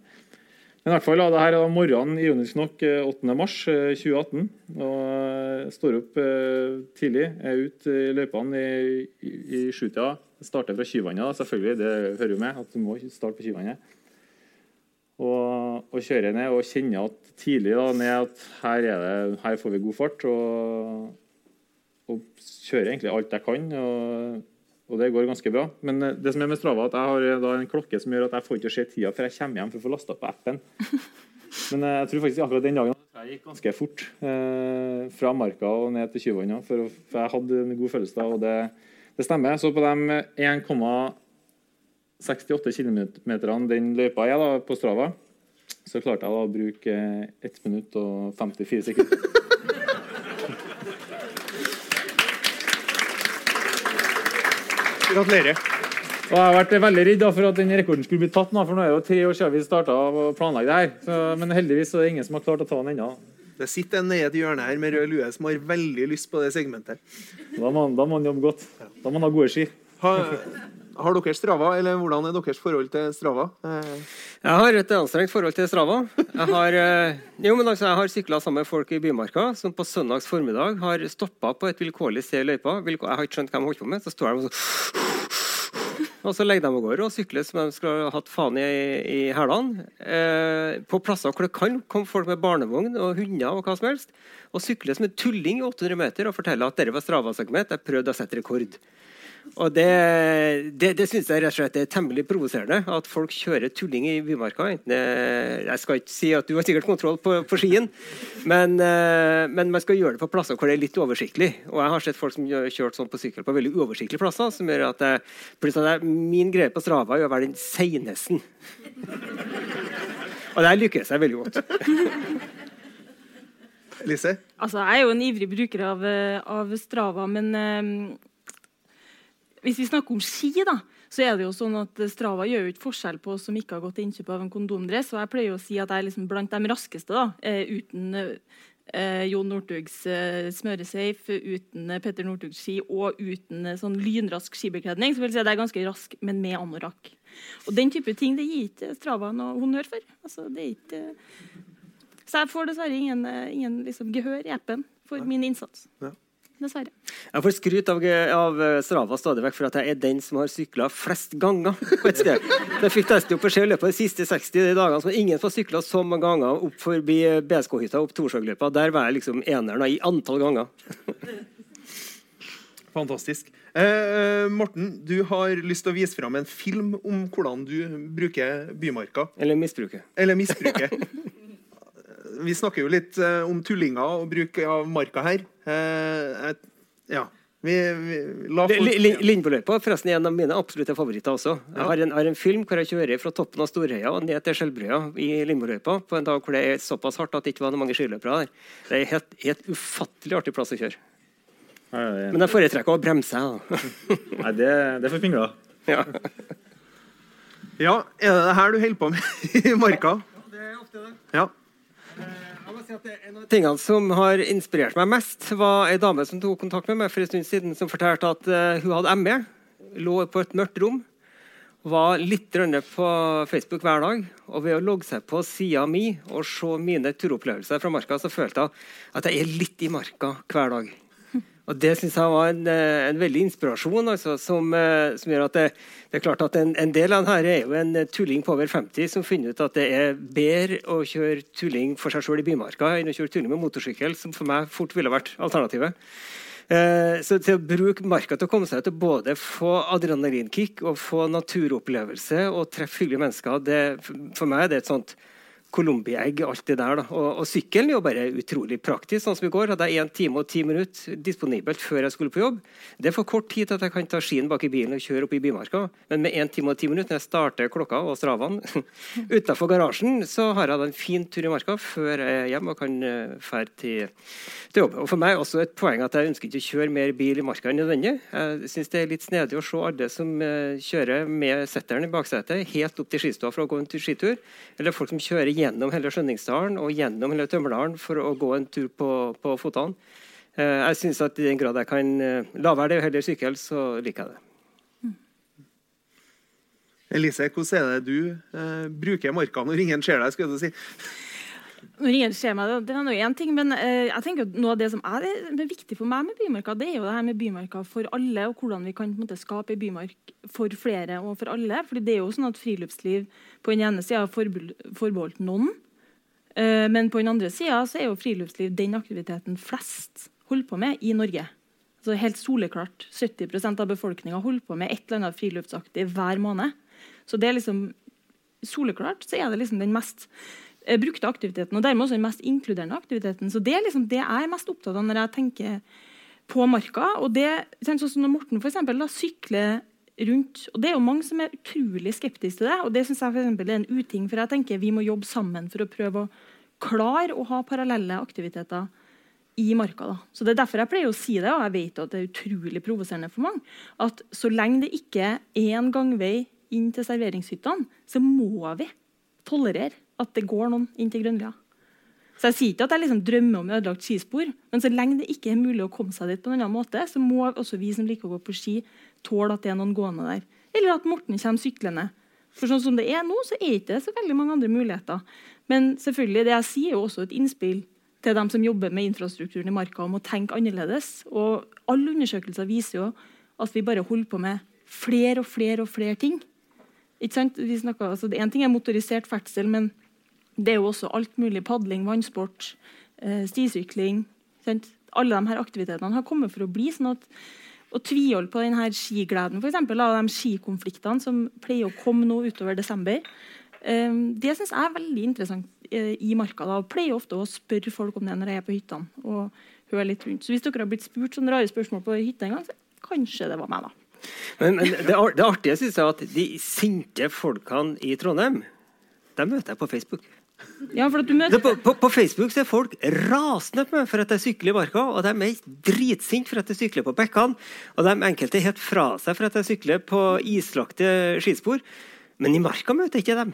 E: Men i hvert fall, det her er morgenen ironisk nok 8. mars 2018. og Jeg står opp tidlig, er ute i løypene i, i, i sjutida. Starter fra Kyvannet, selvfølgelig. Det hører jo med at du må starte på Kyvannet. Og, og kjører ned og kjenner at tidlig da, ned at her, det, her får vi god fart. Og, og kjører egentlig alt jeg kan. og og det går ganske bra. Men det som er med Strava, at jeg har da en klokke som gjør at jeg får ikke se tida før jeg kommer hjem for å få lasta på appen. Men jeg tror faktisk akkurat den dagen jeg gikk ganske fort eh, fra Marka og ned til Kyvanna. For, for, jeg hadde en god følelse da, og det, det stemmer. Så på de 1,68 km den løypa jeg da, på Strava, så klarte jeg da å bruke 1 minutt og 54 sekunder.
C: Gratulerer.
E: Og Jeg har vært veldig redd for at den rekorden skulle bli tatt, nå, for nå er det jo tre år siden vi starta å planlegge det her. Så, men heldigvis er det ingen som har klart å ta den ennå.
C: Det sitter en nede i et hjørne her med rød lue som har veldig lyst på det segmentet.
E: Da må, han jobbe godt. Da må han ha gode ski.
C: Har, har dere Strava, eller hvordan er deres forhold til Strava?
F: Jeg har et anstrengt forhold til Strava. Jeg har, eh, jo, altså, har sykla sammen med folk i Bymarka som på søndags formiddag har stoppa på et vilkårlig sted i løypa. Jeg har ikke skjønt hva de holdt på med. Så står de og så og så legger de av gårde og sykler som de skulle ha hatt faen i, i hælene. Eh, på plasser hvor det kan komme folk med barnevogn og hunder og hva som helst. Og sykler som en tulling i 800 meter og forteller at dette var Strava-segment. Jeg prøvde å sette rekord. Og det, det, det syns jeg rett og slett er temmelig provoserende. At folk kjører tulling i Bymarka. Enten, jeg skal ikke si at du har sikkert kontroll på, på skien, men, eh, men man skal gjøre det på plasser hvor det er litt oversiktlig. Og jeg har sett folk som har kjørt sånn på sykkel på veldig uoversiktlige plasser. som gjør at jeg, plutselig er Min greie på Strava er å være den seineste. Og der lykkes jeg veldig godt.
C: Lise?
G: Altså, jeg er jo en ivrig bruker av, eh, av Strava, men eh, hvis vi snakker om ski, da, så er det jo sånn at Strava gjør jo ikke forskjell på oss som ikke har gått til innkjøp av en kondomdress. Og jeg pleier å si at jeg er liksom blant de raskeste, da, eh, uten eh, Jon Northugs eh, smøresafe, uten eh, Petter Northugs ski og uten eh, sånn lynrask skibekledning. Så vil jeg si at jeg er ganske rask, men med anorakk. Og den type ting det gir ikke Strava noe honnør for. Altså, det er ikke... Så jeg får dessverre ingen, eh, ingen liksom, gehør i appen for min innsats.
C: Ja.
G: Dessverre.
F: Jeg får skryt av, av Strava stadig vekk for at jeg er den som har sykla flest ganger på et sted. Det fikk nesten opp beskjed i løpet av de siste 60 dagene som ingen får sykla så mange ganger opp forbi BSK-hytta opp Torshagløypa. Der var jeg liksom eneren i antall ganger.
C: Fantastisk. Eh, Morten, du har lyst til å vise fram en film om hvordan du bruker Bymarka.
F: Eller misbruker.
C: Eller misbruket. Vi snakker jo litt eh, om tullinger og bruk av marka her. Eh, ja. Vi, vi, la folk
F: Li- Lindboløypa forresten er en av mine absolutte favoritter også. Jeg har en, har en film hvor jeg kjører fra toppen av Storheia og ned til Skjelbrøya i Lindboløypa på en dag hvor det er såpass hardt at det ikke var mange skiløpere der. Det er helt, helt ufattelig artig plass å kjøre.
E: Ja, ja, ja.
F: Men jeg foretrekker å bremse.
E: Nei, det, det er for fingler.
F: Ja.
C: Ja, er det det her du holder på med i marka?
F: Ja, Det er ofte det.
C: Ja.
F: En av tingene som har inspirert meg mest, var ei dame som tok kontakt med meg for en stund siden, som fortalte at eh, hun hadde ME, lå på et mørkt rom, var litt på Facebook hver dag. Og ved å logge seg på sida mi og se mine turopplevelser fra marka, så følte jeg at jeg er litt i marka hver dag. Og Det synes jeg var en, eh, en veldig inspirasjon, altså, som, eh, som gjør at det, det er klart at en, en del av denne er jo en tulling på over 50 som finner ut at det er bedre å kjøre tulling for seg sjøl i bymarka enn å kjøre tulling med motorsykkel, som for meg fort ville vært alternativet. Eh, så til å bruke marka til å komme seg og både få adrenalinkick og få naturopplevelse og treffe hyggelige mennesker, det, for meg er det et sånt colombiegg, alt det der. Da. Og, og sykkelen er jo bare utrolig praktisk. Sånn som i går hadde jeg 1 time og 10 minutter disponibelt før jeg skulle på jobb. Det er for kort tid til at jeg kan ta skien bak i bilen og kjøre opp i bymarka. Men med 1 time og 10 minutter når jeg starter klokka og stravene utenfor garasjen, så har jeg da en fin tur i marka før jeg er hjemme og kan dra til, til jobb. Og for meg er også et poeng at jeg ønsker ikke å kjøre mer bil i marka enn nødvendig. Jeg syns det er litt snedig å se alle som eh, kjører med setteren i baksetet helt opp til skistua for å gå en skitur, eller folk som kjører gjennom hele Skjønningsdalen og gjennom hele Tømmerdalen for å gå en tur på, på fotene. Eh, Jeg synes at I den grad jeg kan eh, la være det og heller sykle, så liker jeg det.
C: Elise, hvordan er det du eh, bruker marka når ingen ser deg? skulle du si?
G: Når ingen det- er nå én ting, men eh, jeg tenker at noe av det som er, er viktig for meg med Bymarka, det er jo det her med Bymarka for alle, og hvordan vi kan måte, skape bymark for flere og for alle. Fordi det er jo sånn at friluftsliv på den ene sida er forbeholdt noen, eh, men på den andre sida er jo friluftsliv den aktiviteten flest holder på med i Norge. Så helt soleklart 70% av befolkninga holder på med et eller annet friluftsaktig hver måned. Så det er liksom soleklart så er det liksom den mest brukte aktiviteten, og dermed også den mest inkluderende aktiviteten. Så det er liksom det jeg er mest opptatt av når jeg tenker på marka. og det, sånn som når Morten for eksempel, da, sykler rundt, og Det er jo mange som er utrolig skeptiske til det. og Det synes jeg for eksempel, er en uting, for jeg tenker vi må jobbe sammen for å prøve å klare å ha parallelle aktiviteter i marka. Da. Så Det er derfor jeg pleier å si det, og jeg vet at det er utrolig provoserende for mange, at så lenge det ikke er en gangvei inn til serveringshyttene, så må vi tolerere at det går noen inn til Grønlia. Så Jeg sier ikke at jeg liksom drømmer om ødelagt skispor, men så lenge det ikke er mulig å komme seg dit på en annen måte, så må også vi som liker å gå på ski, tåle at det er noen gående der. Eller at Morten kommer syklende. For sånn som det er nå, så er ikke det så veldig mange andre muligheter. Men selvfølgelig, det jeg sier, er jo også et innspill til dem som jobber med infrastrukturen i marka, om å tenke annerledes. Og alle undersøkelser viser jo at vi bare holder på med flere og flere og flere ting. Ikke sant? Vi snakker, altså, en ting er motorisert ferdsel, men det er jo også alt mulig. Padling, vannsport, eh, stisykling. Sant? Alle de her aktivitetene har kommet for å bli. sånn at å tviholde på denne skigleden, eksempel, av de skikonfliktene som pleier å komme nå utover desember, eh, det syns jeg er veldig interessant eh, i marka. da, og pleier ofte å spørre folk om det når jeg er på hyttene. og høre litt rundt. Så Hvis dere har blitt spurt sånne rare spørsmål på hytta en gang, så kanskje det var meg, da.
F: Men, men det, artige synes jeg at de sinte folkene i Trondheim, dem møter jeg på Facebook.
G: Ja, møter...
F: på, på, på Facebook er folk rasende på meg for at jeg sykler i marka, og de er dritsinte for at jeg sykler på bekkene. Og de enkelte er helt fra seg for at jeg sykler på islagte skispor. Men i marka møter jeg ikke dem.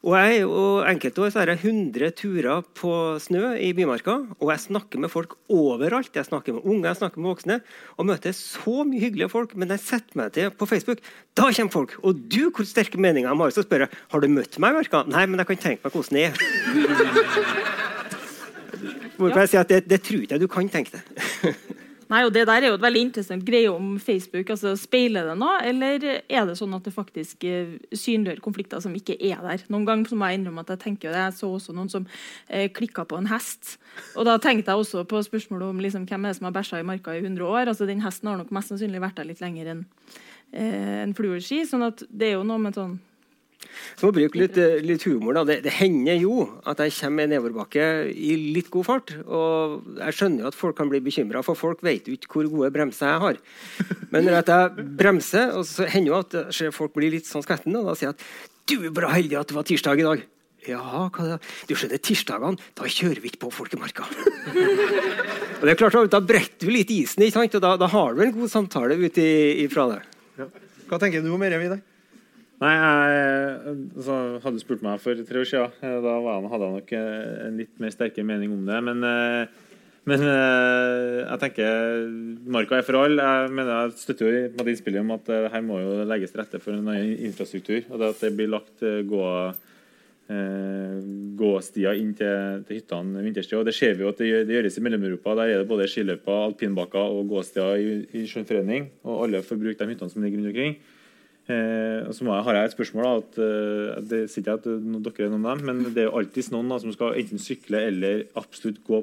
F: Og jeg, og Enkelte år så har jeg 100 turer på snø i Bymarka, og jeg snakker med folk overalt. Jeg snakker med unge, jeg snakker med voksne, og møter så mye hyggelige folk. Men jeg setter meg til på Facebook, da kommer folk. Og du, hvor sterke meninger de har, så spør jeg har du møtt meg i Marka. Nei, men jeg kan tenke meg hvordan det er. Hvorfor jeg sier at det, det tror jeg du kan tenke deg.
G: Nei, og Det der er jo et veldig interessant greie om Facebook. altså Speiler det noe, eller er det sånn at det faktisk eh, synliggjør konflikter som ikke er der? Noen ganger må jeg innrømme at jeg tenker det. Jeg så også noen som eh, klikka på en hest. Og da tenkte jeg også på spørsmålet om liksom, hvem er det som har bæsja i marka i 100 år. altså Den hesten har nok mest sannsynlig vært der litt lenger enn eh, en fluorski. sånn at det er jo noe med sånn
F: Så må bruke litt, eh, litt humor. Da. Det, det, hender jo at jeg kommer i nedoverbakke i litt god fart. Og jeg skjønner jo at folk kan bli bekymra, for folk vet jo ikke hvor gode bremser jeg har. Men når jeg bremser, og så hender jo at folk blir litt sånn skvetten, og da sier jeg at du er bra heldig at det var tirsdag i dag. Ja? Du skjønner, tirsdagene, da kjører vi ikke på Folkemarka. og det er klart, Da bretter du litt isen, ikke sant? og da, da har du en god samtale ut ifra det. Ja.
C: Hva tenker du om i Vidar?
E: Nei, jeg, altså, Hadde spurt meg for tre år siden, eh, da hadde jeg nok eh, en litt mer sterkere mening om det. Men, eh, men jeg tenker marka er for alle. Jeg mener jeg støtter jo med innspillet om at her må jo legges til rette for en infrastruktur. og det At det blir lagt gå gåstier inn til, til hyttene vinterstid. Og det ser vi jo at det, det gjøres i Mellom-Europa. Der er det både skiløyper, alpinbakker og gåstier i, i skjønnforening. Og alle får bruke de hyttene som ligger rundt omkring. Eh, og så jeg, har jeg et spørsmål. Da, at, eh, det sier ikke at dere er noen av dem, men det er jo alltid noen da, som skal enten sykle eller absolutt gå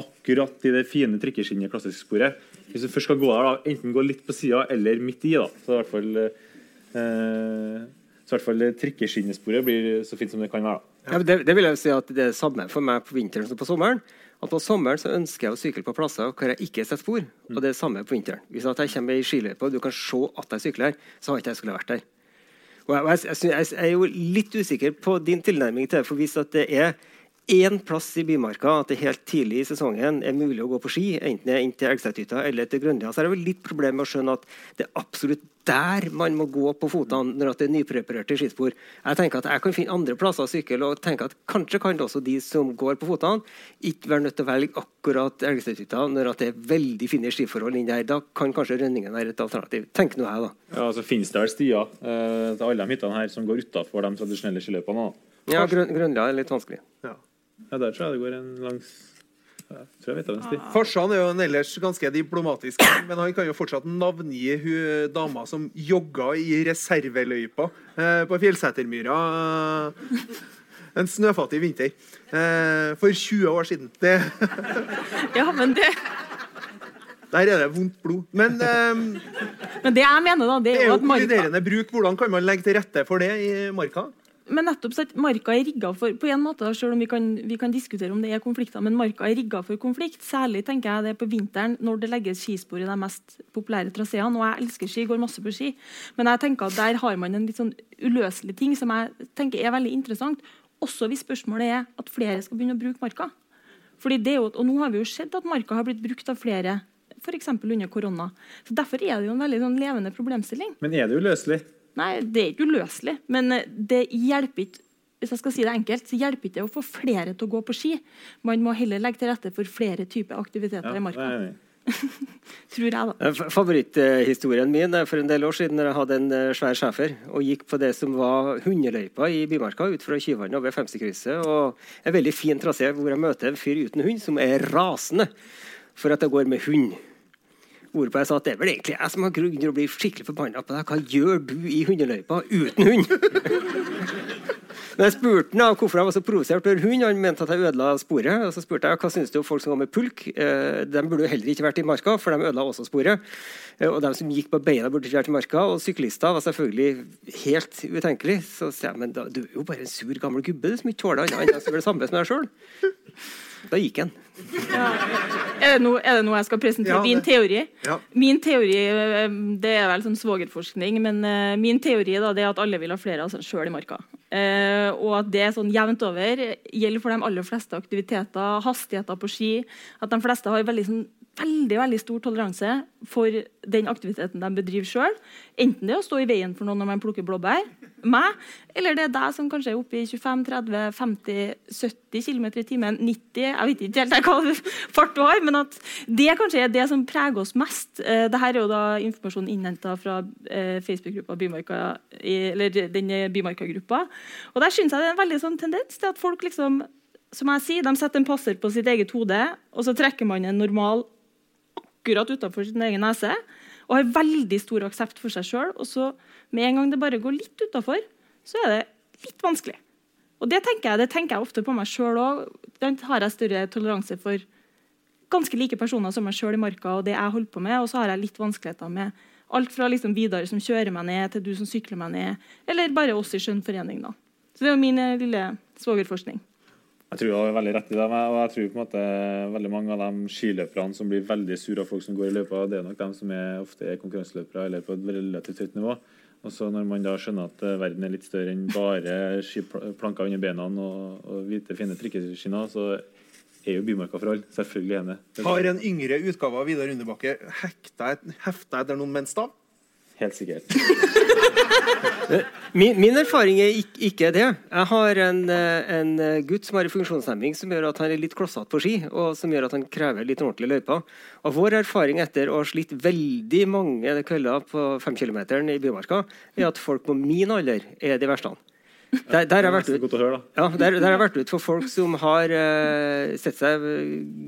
E: akkurat i det fine trikkeskinnet klassisk sporet. Hvis du først skal gå der, da, enten gå litt på sida eller midt i. da, så i hvert fall eh, i hvert fall trikkeskinnesporet blir så fint som det kan være.
F: Ja, det, det, vil jeg si at det er det samme for meg på vinteren som på sommeren. At På sommeren så ønsker jeg å sykle på plasser hvor jeg ikke setter spor. Og det er det samme på vinteren. Hvis jeg kommer i skiløype og du kan se at jeg sykler, så har ikke jeg skulle vært der. Og jeg, jeg, jeg, jeg, er jo litt usikker på din tilnærming til det. For hvis det er én plass i Bymarka at det helt tidlig i sesongen er mulig å gå på ski, enten det er inn til Elgseterhytta eller til Grønlia, så er det vel litt problem med å skjønne at det er absolutt der man må gå på fotene når det er nypreparerte skispor. Jeg tenker at jeg kan finne andre plasser å sykle, og tenker at kanskje kan det også de som går på fotene, ikke være nødt til å velge akkurat Elgseterhytta når det er veldig fine skiforhold inn der. Da kan kanskje rønningen være et alternativ. Tenk nå jeg, da.
E: Ja, altså Finnes det vel stier eh, til alle de hyttene her som går utafor de tradisjonelle skiløypene?
F: Ja, Grønlia er litt vanskelig. Ja.
E: Ja, der tror jeg det går en langs ja, tror jeg vet det, sti.
C: Farsan er jo en ellers ganske diplomatisk, men han kan jo fortsatt navngi hun dama som jogga i reserveløypa eh, på Fjellsetermyra eh, en snøfattig vinter eh, for 20 år siden. Det
G: Ja, men det
C: Der er det vondt blod. Men, eh,
G: men det jeg mener, da, det er,
C: det er
G: jo at
C: marka bruk. Hvordan kan man legge til rette for det i marka?
G: Men nettopp så at Marka er rigga for på en måte, selv om vi kan, vi kan, diskutere om det er konflikter, men Marka er rigga for konflikt. Særlig tenker jeg det på vinteren, når det legges skispor i de mest populære traseene. Og jeg elsker ski, går masse på ski, men jeg tenker at der har man en litt sånn uløselig ting som jeg tenker er veldig interessant. Også hvis spørsmålet er at flere skal begynne å bruke Marka. Fordi det er jo, og Nå har vi jo sett at Marka har blitt brukt av flere, f.eks. under korona. Så Derfor er det jo en veldig sånn levende problemstilling.
E: Men er det uløselig?
G: Nei, det er ikke uløselig. Men eh, det hjelper ikke hvis jeg skal si det enkelt, så hjelper ikke det å få flere til å gå på ski. Man må heller legge til rette for flere typer aktiviteter ja, i marka. Tror jeg, da.
F: Eh, favoritthistorien min er for en del år siden da jeg hadde en eh, svær schæfer og gikk på det som var hundeløypa i Bymarka ut fra Kyvannet over Femsekrysset. Og en veldig fin trasé hvor jeg møter en fyr uten hund som er rasende for at jeg går med hund. Hvorpå jeg sa at det er vel egentlig jeg som har grunn til å bli skikkelig forbanna på deg. Hva gjør du i hundeløypa uten hund? Men jeg spurte han hvorfor jeg var så provosert over hund. Han mente at jeg ødela sporet. Og så spurte jeg hva syns du om folk som går med pulk. Eh, de burde jo heller ikke vært i marka, for de ødela også sporet. Eh, og de som gikk på beina, burde ikke vært i marka. Og syklister var selvfølgelig helt utenkelig. Så sier jeg men da, du er jo bare en sur gammel gubbe du som ikke tåler annet enn det samme som deg sjøl. Da gikk han.
G: Ja. Er, det noe, er, det noe, jeg skal presentere? Ja, min teori? Ja. Min teori, eh, Det er vel sånn svogerforskning, men uh, min teori da, er at alle vil ha flere av seg sjøl i marka. Uh, og at det sånn jevnt over gjelder for de aller fleste aktiviteter, hastigheter på ski. At de fleste har veldig sånn veldig veldig stor toleranse for den aktiviteten de bedriver sjøl. Enten det er å stå i veien for noen når man plukker blåbær, meg, eller det er deg som kanskje er oppe i 25-30-50-70 km i timen, 90 Jeg vet ikke helt hva fart du har, men at det kanskje er det som preger oss mest. Eh, Dette er jo da informasjon innhenta fra eh, Facebook-gruppa Bymarka, eller den Bymarka-gruppa. Og der syns jeg det er en veldig sånn tendens til at folk liksom som jeg sier, De setter en passer på sitt eget hode, og så trekker man en normal akkurat utafor sin egen nese og har veldig stor aksept for seg sjøl. Og så med en gang det bare går litt utafor, så er det litt vanskelig. Og det tenker jeg, det tenker jeg ofte på meg sjøl òg. Har jeg større toleranse for ganske like personer som meg sjøl i marka og det jeg holder på med. Og så har jeg litt vanskeligheter med alt fra liksom Vidar som kjører meg ned, til du som sykler meg ned, eller bare oss i skjønnforening. da. Så det er min eh, lille svogerforskning.
E: Jeg tror jeg har veldig rett i det. Og jeg tror på en måte veldig mange av de skiløperne som blir veldig sure av folk som går i løypa, det er nok dem som er, ofte er konkurranseløpere eller på et relativt høyt nivå. Og så Når man da skjønner at eh, verden er litt større enn bare planker under beina og, og hvite, fine trikkeskinner, så er jo Bymarka for alle. Selvfølgelig er det.
C: Har en yngre utgave av Vidar Underbakke hefta etter noen med en?
E: Helt sikkert.
F: min, min, erfaring er ikke, ikke, det. Jeg har en, eh, en, gutt som har en funksjonshemming som gjør at han er litt klossete på ski, og som gjør at han krever litt ordentlige løyper. Og vår erfaring etter å ha slitt veldig mange kvelder på femkilometeren i Bymarka, er at folk på min alder er de verste. Der, der, har jeg vært ut, ja, der, der har vært ut for folk som har uh, sett seg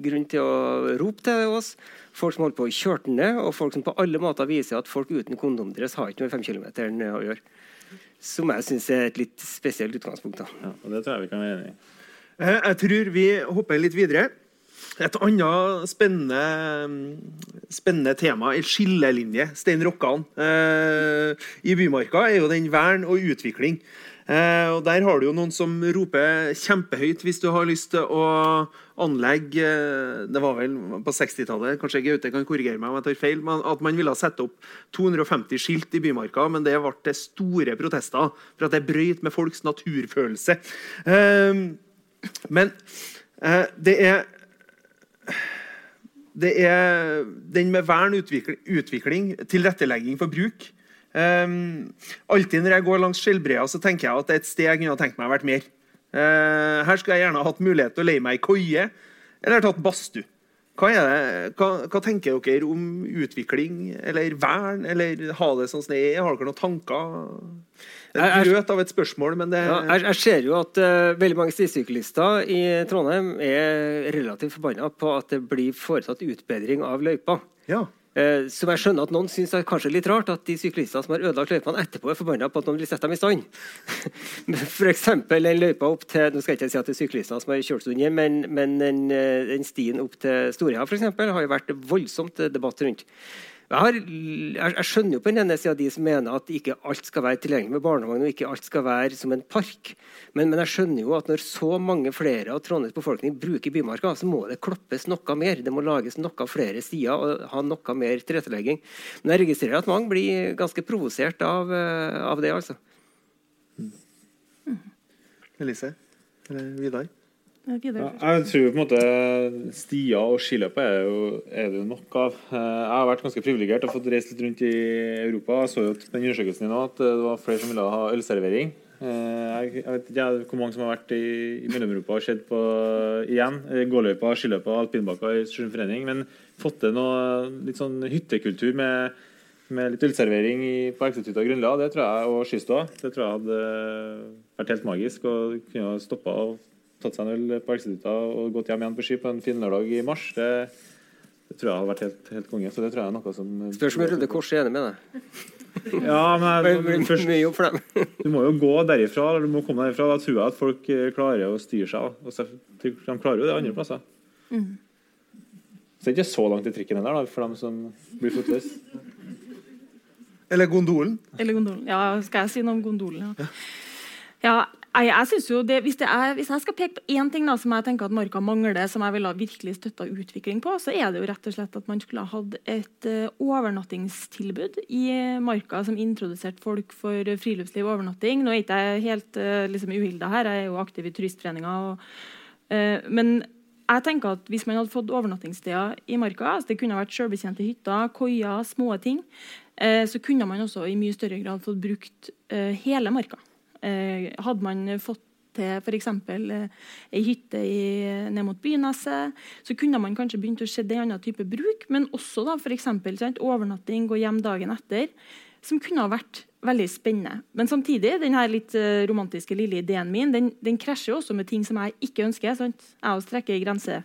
F: grunn til å rope til oss folk som holder på å kjøre ned, og folk som på alle måter viser at folk uten kondomdress har ikke med femkilometeren å gjøre. Som jeg syns er et litt spesielt utgangspunkt. Da.
E: Ja, og Det tror jeg vi kan være enig i.
C: Eh, jeg tror vi hopper litt videre. Et annet spennende, spennende tema, er skillelinje, Stein Rokkan, eh, i Bymarka, er jo den vern og utvikling. Eh, og Der har du jo noen som roper kjempehøyt hvis du har lyst til å anlegge eh, Det var vel på 60-tallet, kanskje Gaute kan korrigere meg om jeg tar feil, at man ville sette opp 250 skilt i Bymarka, men det ble til store protester for at det brøyt med folks naturfølelse. Eh, men eh, det er det er den med vern, utvikling tilrettelegging for bruk Um, alltid når jeg går langs Skjellbrea, så tenker jeg at det er et sted jeg kunne tenkt meg å vært mer. Uh, her skulle jeg gjerne hatt mulighet til å leie meg i koie eller tatt badstue. Hva, hva, hva, tenker dere om utvikling eller vern, eller ha det sånn som det er? Har dere noen tanker? Det er grøt av et spørsmål, men det
F: ja, jeg, jeg, ser jo at uh, veldig mange stisyklister i Trondheim er relativt forbanna på at det blir foretatt utbedring av løypa.
C: Ja.
F: Eh, som jeg skjønner at noen syns er kanskje litt rart at de syklistene som har ødelagt løypene etterpå, er forbanna på at noen vil sette dem i stand. F.eks. den løypa opp til nå skal jeg ikke si at det er syklister som har kjørt under, men, men den, eh, den, stien opp til Storheia har jo vært voldsomt debatt rundt. Jeg, har, jeg, skjønner jo på den ene sida de som mener at ikke alt skal være tilgjengelig med barnevogn, og ikke alt skal være som en park. Men, men, jeg skjønner jo at når så mange flere av Trondheims befolkning bruker Bymarka, så må det kloppes noe mer. Det må lages noe flere sider og ha noe mer tilrettelegging. Men jeg registrerer at mange blir ganske provosert av, eh, av det, altså.
C: Mm. Elise? Eller Vidar?
E: Ja, jeg tror på en måte stier og skiløp er, jo, er det nok av. Eh, jeg har vært ganske privilegert og fått reist litt rundt i Europa. Jeg så jo på den undersøkelsen din at det var flere som ville ha ølservering. Eh, jeg, vet ikke hvor mange som har vært i, i Mellom-Europa og sett på igjen gåløypa, skiløypa, alpinbakka i Forening, men fått til noe litt sånn hyttekultur med, med litt ølservering på Eksetuta og Grønland. Det tror jeg, og skistua. Det tror jeg hadde vært helt magisk og kunne stoppa tatt seg en øl på Elgsetuta og gått hjem igjen på ski på en fin lørdag i mars, det, det tror jeg hadde vært helt, helt, konge. Så det tror jeg er noe som
F: Spørs om Røde Kors er enig med deg.
E: Ja, men først, Du må jo gå derifra, eller du må komme derifra. Da tror jeg at folk eh, klarer å styre seg. De klarer jo det andre plasser. Mm. Så det er ikke så langt i trikken heller, for dem som blir fotløse.
C: Eller gondolen.
G: Eller gondolen. Ja, skal jeg si noe om gondolen? Ja. ja jeg synes jo det, hvis, det er, hvis, jeg skal peke på én ting da, som jeg tenker at Marka mangler, som jeg ville virkelig støtta utvikling på, så er det jo rett og slett at man skulle ha hatt et uh, overnattingstilbud i Marka som introduserte folk for friluftsliv og overnatting. Nå er ikke jeg helt uh, liksom uhilda her, jeg er jo aktiv i Turistforeninga. Uh, men jeg tenker at hvis man hadde fått overnattingssteder i Marka, altså det kunne vært selvbetjente hytter, koier, små ting, så kunne man også i mye større grad fått brukt hele Marka. Eh, hadde man fått til f.eks. Eh, ei hytte i, ned mot Byneset, så kunne man kanskje begynt å se det annen type bruk, men også da f.eks. overnatting, gå hjem dagen etter, som kunne ha vært veldig spennende. Men samtidig, den litt uh, romantiske lille ideen min den, den krasjer også med ting som jeg ikke ønsker. Sant? Jeg strekker ei grense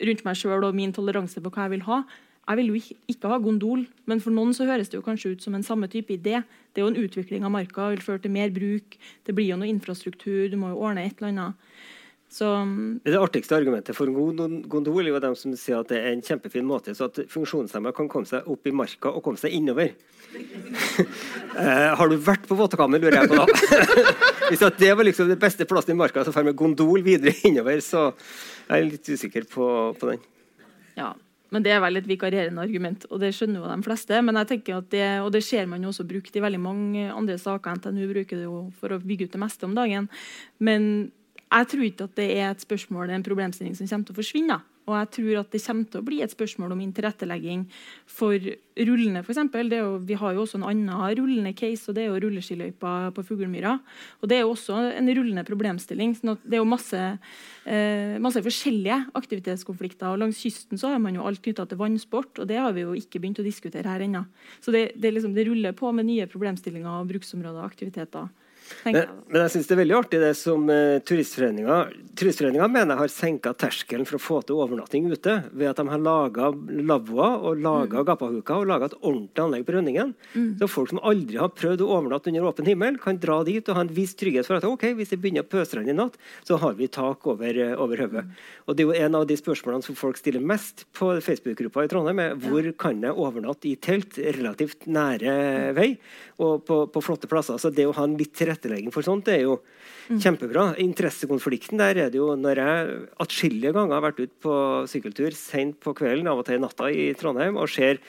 G: rundt meg sjøl og min toleranse på hva jeg vil ha. Jeg vil jo ikke ha gondol, men for noen så høres det jo kanskje ut som en samme type idé. Det er jo en utvikling av marka, vil føre til mer bruk. Det blir jo noe infrastruktur, du må jo ordne et eller annet. Så,
F: det artigste argumentet for gondol er jo dem som sier at det er en kjempefin måte så at funksjonshemmede kan komme seg opp i marka og komme seg innover. eh, har du vært på våttekammer, lurer jeg på da? Hvis at det var liksom det beste plassen i marka, så drar vi gondol videre innover, så jeg er litt usikker på, på den.
G: Ja, men det er vel et vikarierende argument, og det skjønner jo de fleste. Men jeg tenker at det, og det ser man jo også brukt i veldig mange andre saker. NTNU bruker det jo for å bygge ut det meste om dagen. Men jeg tror ikke at det er et spørsmål, en problemstilling som kommer til å forsvinne. Og jeg tror at det kommer til å bli et spørsmål om tilrettelegging for rullende, f.eks. Vi har jo også en annen rullende case, og det er jo rulleskiløypa på Fuglemyra. Og det er jo også en rullende problemstilling. sånn at det er jo masse, eh, masse forskjellige aktivitetskonflikter. og Langs kysten så har man jo alt knytta til vannsport, og det har vi jo ikke begynt å diskutere her ennå. Så det, det, liksom, det ruller på med nye problemstillinger og bruksområder og aktiviteter.
F: Men, men, jeg syns det er veldig artig det som uh, Turistforeninga Turistforeninga mener har senka terskelen for å få til overnatting ute ved at de har laga lavvoer og laga mm. gapahuker og laga et ordentlig anlegg på Rønningen. Mm. Så folk som aldri har prøvd å overnatte under åpen himmel, kan dra dit og ha en viss trygghet for at ok, hvis det begynner å pøsregne i natt, så har vi tak over, uh, over hodet. Mm. Og det er jo en av de spørsmålene som folk stiller mest på Facebook-gruppa i Trondheim, er hvor ja. kan jeg overnatte i telt relativt nære vei og på, på flotte plasser. Så det å ha en litt tilrettelagt tilrettelegging for sånt, det er jo mm. kjempebra. Interessekonflikten der er det jo når jeg atskillige ganger har vært ute på sykkeltur sent på kvelden, av og til natta i Trondheim, og ser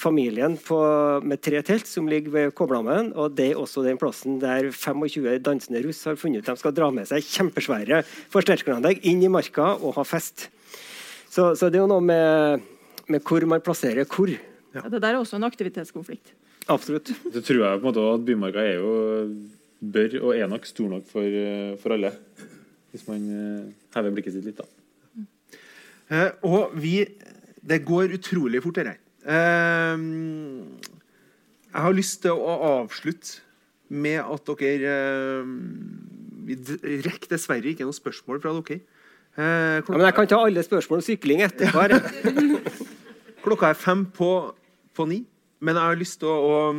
F: familien på, med tre telt som ligger ved Koblammen. Og det er også den plassen der 25 dansende russ har funnet ut de skal dra med seg kjempesvære forsterkeranlegg inn i marka og ha fest. Så, så det er jo noe med, med hvor man plasserer hvor.
G: Ja. det der er også en aktivitetskonflikt.
F: Absolutt.
E: Så tror jeg på en måte at Bymarka er jo bør og er nok stor nok for, eh, for alle. Hvis man eh, hever blikket sitt litt, da.
C: Eh, og vi Det går utrolig fort, dette. Eh, jeg har lyst til å avslutte med at dere eh, Vi rekker dessverre ikke noen spørsmål fra dere.
F: Eh, ja, men jeg kan ta alle spørsmål om sykling etterpå.
C: klokka er fem på, på, ni, men jeg har lyst til å,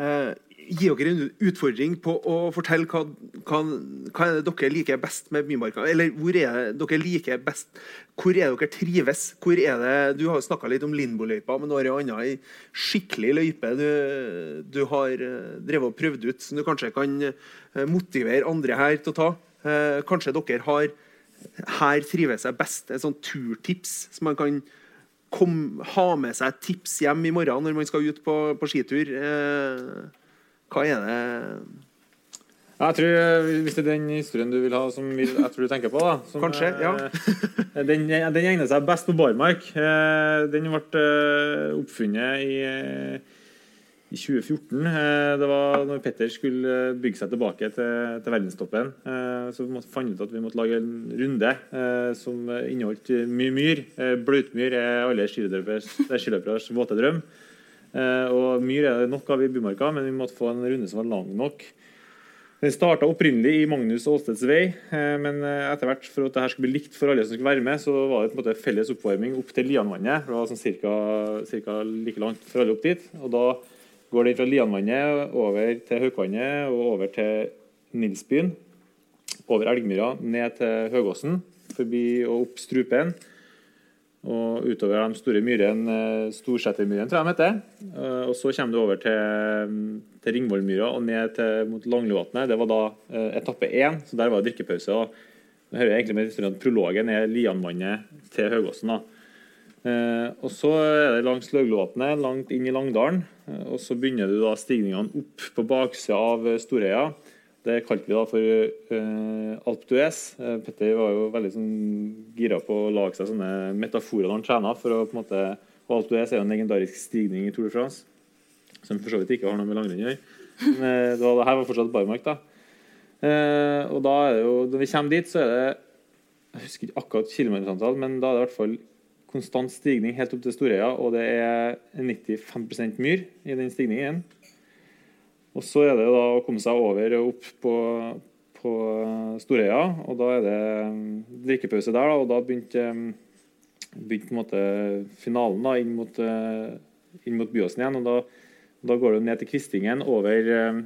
C: å gi dere en utfordring på å fortelle hva, hva, hva er dere liker best med Bymarka. Eller hvor er det dere liker best? Hvor er dere trives? Hvor er det, Du har snakka litt om Limboløypa, men nå har annet ei skikkelig løype du, du, har eh, drevet og prøvd ut, som du kanskje kan eh, motivere andre her til å ta. Eh, kanskje dere har her trives jeg best. Et sånt turtips som man kan kom, ha med seg tips hjem i morgen når man skal ut på, på skitur. Eh, hva er det
E: jeg tror, eh, Hvis det er den historien du vil ha, som vil, jeg tror du tenker på da, som,
C: Kanskje, ja.
E: Eh, den, den, egner seg best på barmark. Eh, den ble oppfunnet i, i 2014. Det var når Petter skulle bygge seg tilbake til, til verdenstoppen. Så vi måtte fant ut at vi måtte lage en runde som inneholdt mye myr. Bløtmyr er alle skiløperes våte drøm. Eh, og Myr er det nok av i Bymarka, men vi måtte få en runde som var lang nok. Den starta opprinnelig i Magnus Aasteds vei, eh, men eh, etter hvert for at dette skulle bli likt for alle som skulle være med, så var det på en måte felles oppvarming opp til Lianvannet. Det var sånn cirka, cirka like langt for alle opp dit. Og da går det fra Lianvannet over til Haukvannet og over til Nilsbyen. Over Elgmyra, ned til Høgåsen, forbi og opp Strupen. Og utover de store myrene, eh, Storsetermyren, tror jeg de heter. Eh, og så kommer du over til, til Ringvollmyra og ned til, mot Langlevatnet. Det var da eh, etappe én, så der var det drikkepause. og det hører egentlig med historien at Prologen er Lianvannet til Høgåsen. og Så er det langs Løglovatnet, langt inn i Langdalen. og Så begynner du da stigningene opp på baksida av Storøya. Det kalte vi da for uh, Alp d'Huez. Uh, Petter var jo veldig sånn, gira på å lage seg sånne metaforer når han trener. for å på en måte, og Alp d'Huez er jo en legendarisk stigning i Tour de France, som for så vidt ikke har noe med langrenn å gjøre. Men uh, var, det her var fortsatt barmark. da. Uh, og da er det jo, Når vi kommer dit, så er det jeg husker ikke akkurat kilometerantall, men da er det i hvert fall konstant stigning helt opp til Storøya, og det er 95% myr i den stigningen. Og så er det da å komme seg over og opp på, på Storøya. Og da er det mm, drikkepause der, da, og da begynte, mm, begynte måte finalen da, inn mot, eh, inn mot Byåsen igjen. og da, da, går du ned til Kvistingen, over mm,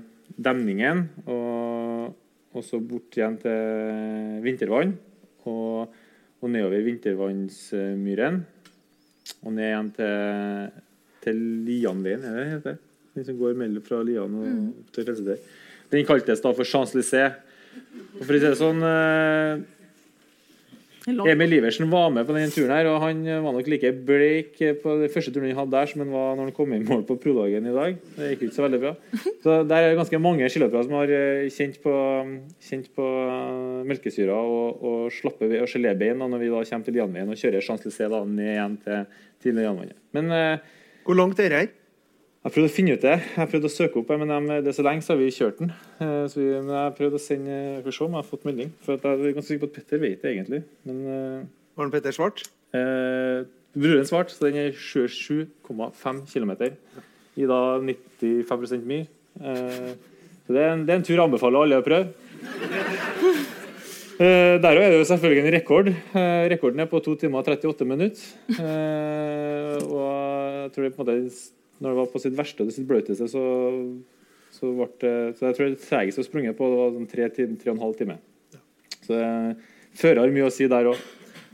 E: demningen, og, og så bort igjen til Vintervann. Og, og nedover Vintervannsmyren. Og ned igjen til, til Lianveien, er det heter? Den som går mellom fra Lian og mm. til Frelsesdør. Den kaltes da for Champs-Élysées. Og For å si det sånn eh, Emil Iversen var med på denne turen, her, og han var nok like bleik på den første turen han hadde der, som han var når han kom i mål på prologen i dag. Det gikk ikke så veldig bra. Så Der er ganske mange skiløpere som har eh, kjent på, kjent på eh, melkesyra og, og slappe ved- og gelébein når vi da kommer til Lianveien og kjører Champs-Élysées ned igjen til, til Lianvannet. Men eh,
C: Hvor langt er det her?
E: Jeg prøvde å finne ut det. Jeg prøvde å søke opp, men de, det er så lenge så har vi kjørt den. Eh, Så vi, men jeg prøvde å sende Vi får se om jeg har fått melding. For at jeg er ganske sikker på at Petter vet det egentlig. Men eh,
C: Var den Petter Svart?
E: eh, Bruren svart, så den er 27,5 km i da 95 myr. Eh, så det er, en, det er en tur jeg anbefaler alle å prøve. Eh, der er det jo selvfølgelig en rekord. Eh, rekorden er på 2 timer og 38 minutter. Eh, og jeg tror det er på en måte når det var på sitt verste og sitt bløteste, så, så ble det Så jeg tror det tregeste å sprunget på det var sånn tre, time, tre og en halv time. Så eh, fører har mye å si der òg.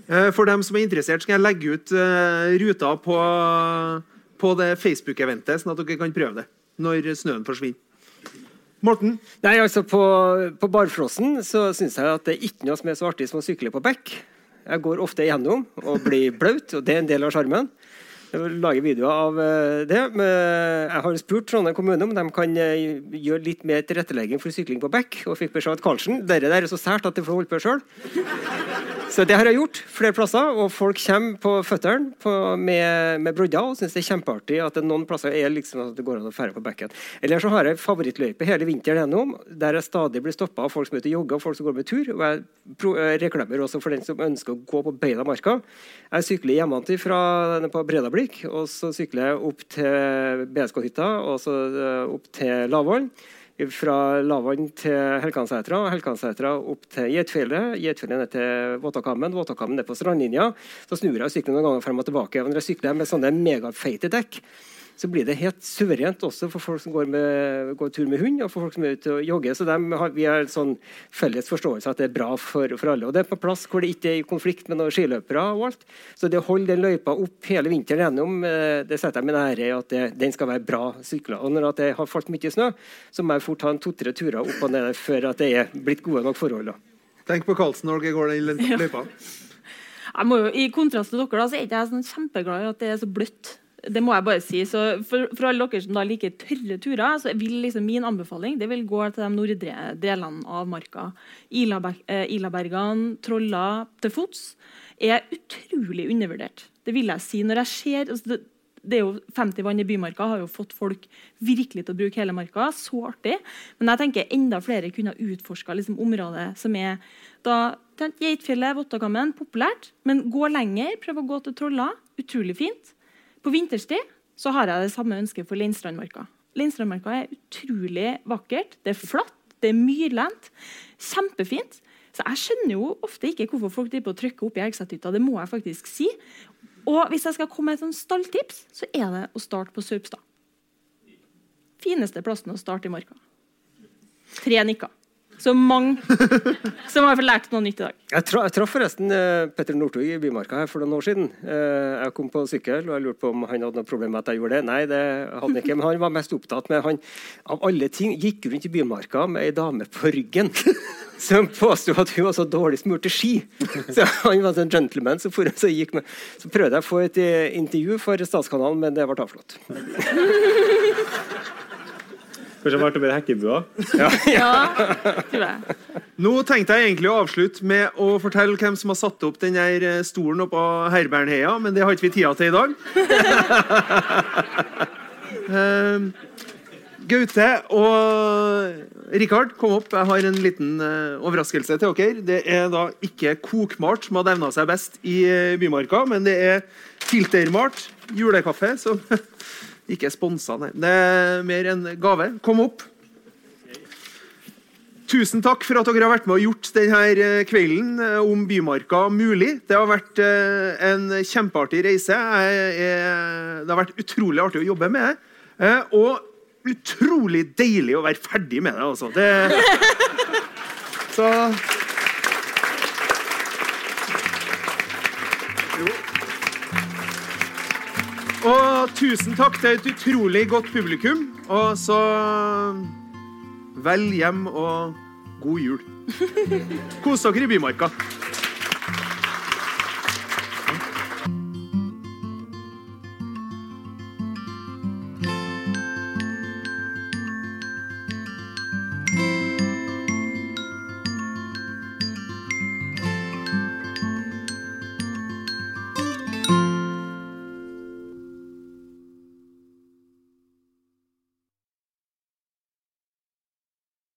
C: Eh, For dem som er interessert, skal jeg legge ut eh, ruta på, på det Facebook-eventet, sånn at dere kan prøve det når snøen forsvinner. Morten?
F: Nei, altså På, på Barfrossen så syns jeg at det er ikke noe som er så artig som å sykle på bekk. Jeg går ofte igjennom og blir blaut, og det er en del av sjarmen. Jeg lager videoer av eh, det. Men jeg har spurt Trondheim kommune om de kan eh, gjøre litt mer tilrettelegging for sykling på bekk, og fikk beskjed av Karlsen dere der er så sært at det får holde på sjøl. Så det har jeg gjort flere plasser, og folk kommer på føttene med, med brodder og syns det er kjempeartig at det noen plasser er liksom at det går an å ferde på bekken. Eller så har jeg favorittløype hele vinteren gjennom, der jeg stadig blir stoppa av folk som er ute og jogger og folk som går med tur. Og jeg eh, reklamerer også for den som ønsker å gå på beina marka. Jeg sykler hjemmefra på Bredablikk, og så sykler jeg opp til BSK-hytta og så eh, opp til Lavollen. fra Lavollen til Helkansetra, og Helkansetra opp til Geitfjellet, Geitfjellet ned til Våtakammen, Våtakammen ned på strandlinja. Så snur jeg sykler noen ganger frem og tilbake. Og når jeg sykler med sånne megafeite dekk, så blir det helt suverent også for folk som går, med, går tur med hund, og for folk som er ute og jogger. Så dem har, vi har en sånn felles forståelse at det er bra for, for alle. Og det er på plass hvor det ikke er i konflikt med noen skiløpere og alt. Så det å holde den løypa opp hele vinteren gjennom, eh, det setter jeg min ære i at det, den skal være bra sykla. Og når det har falt mye snø, så må jeg fort ha en to-tre turer opp og ned før at det er blitt gode nok forhold. da.
C: Tenk på Karlsen når dere går den løypa.
G: Jeg må jo, I kontrast til dere da, så er ikke jeg sånn kjempeglad i at det er så bløtt. Det må jeg bare si. Så for, for alle dere som da liker tørre turer, så vil liksom min anbefaling det vil gå til de nordre delene av marka. Ilabergene, eh, Ilabergene, Trolla til fots er utrolig undervurdert. Det vil jeg si. Når jeg ser altså det, det er jo 50 vann i Bymarka har jo fått folk virkelig til å bruke hele marka. Så artig. Men jeg tenker enda flere kunne ha utforska liksom, området som er da Geitfjellet, Vottakammen, populært. Men gå lenger. Prøv å gå til Trolla. Utrolig fint. På vinterstid så har jeg det samme ønsket for Lindstrandmarka. Lindstrandmarka er utrolig vakkert. Det er flatt, det er myrlendt. Kjempefint. Så jeg skjønner jo ofte ikke hvorfor folk driver på å trykke opp i Elgseterhytta. Det må jeg faktisk si. Og hvis jeg skal komme med et sånt stalltips, så er det å starte på Saupstad. Fineste plassen å starte i marka. Tre nikker. Så mange som har lært noe nytt i dag.
F: Jeg, tra jeg traff forresten eh, Petter Northug i Bymarka her for noen år siden. Eh, jeg kom på sykkel og jeg lurte på om han hadde noe problem med at jeg gjorde det. Nei, det hadde han ikke, men han var mest opptatt med Han av alle ting gikk rundt i Bymarka med ei dame på ryggen. Som påsto at hun var så dårlig smurt til ski. Så han var en gentleman. Så, for, så, gikk med. så prøvde jeg å få et eh, intervju for Statskanalen, men det ble avslått.
E: Kanskje det ble bedre hekkebua?
G: Ja, tror jeg.
C: Nå tenkte jeg egentlig å avslutte med å fortelle hvem som har satt opp den der oppe stolen oppå Herbernheia, men det har ikke vi tida til i dag. Ehm, Gaute og Rikard, kom opp. Jeg har en liten eh, overraskelse til dere. Det er da ikke Kokmart som har evna seg best i eh, Bymarka, men det er Filtermart julekaffe, som ikke sponsa, nei. Det er mer en gave. Kom opp. Tusen takk for at dere har vært med og gjort denne kvelden eh, om Bymarka mulig. Det har vært eh, en kjempeartig reise. Det har vært utrolig artig å jobbe med det. Eh, Og utrolig deilig å være ferdig med det, altså. Det, så Og tusen takk til et utrolig godt publikum. Og så vel hjem og god jul. Kos dere i Bymarka.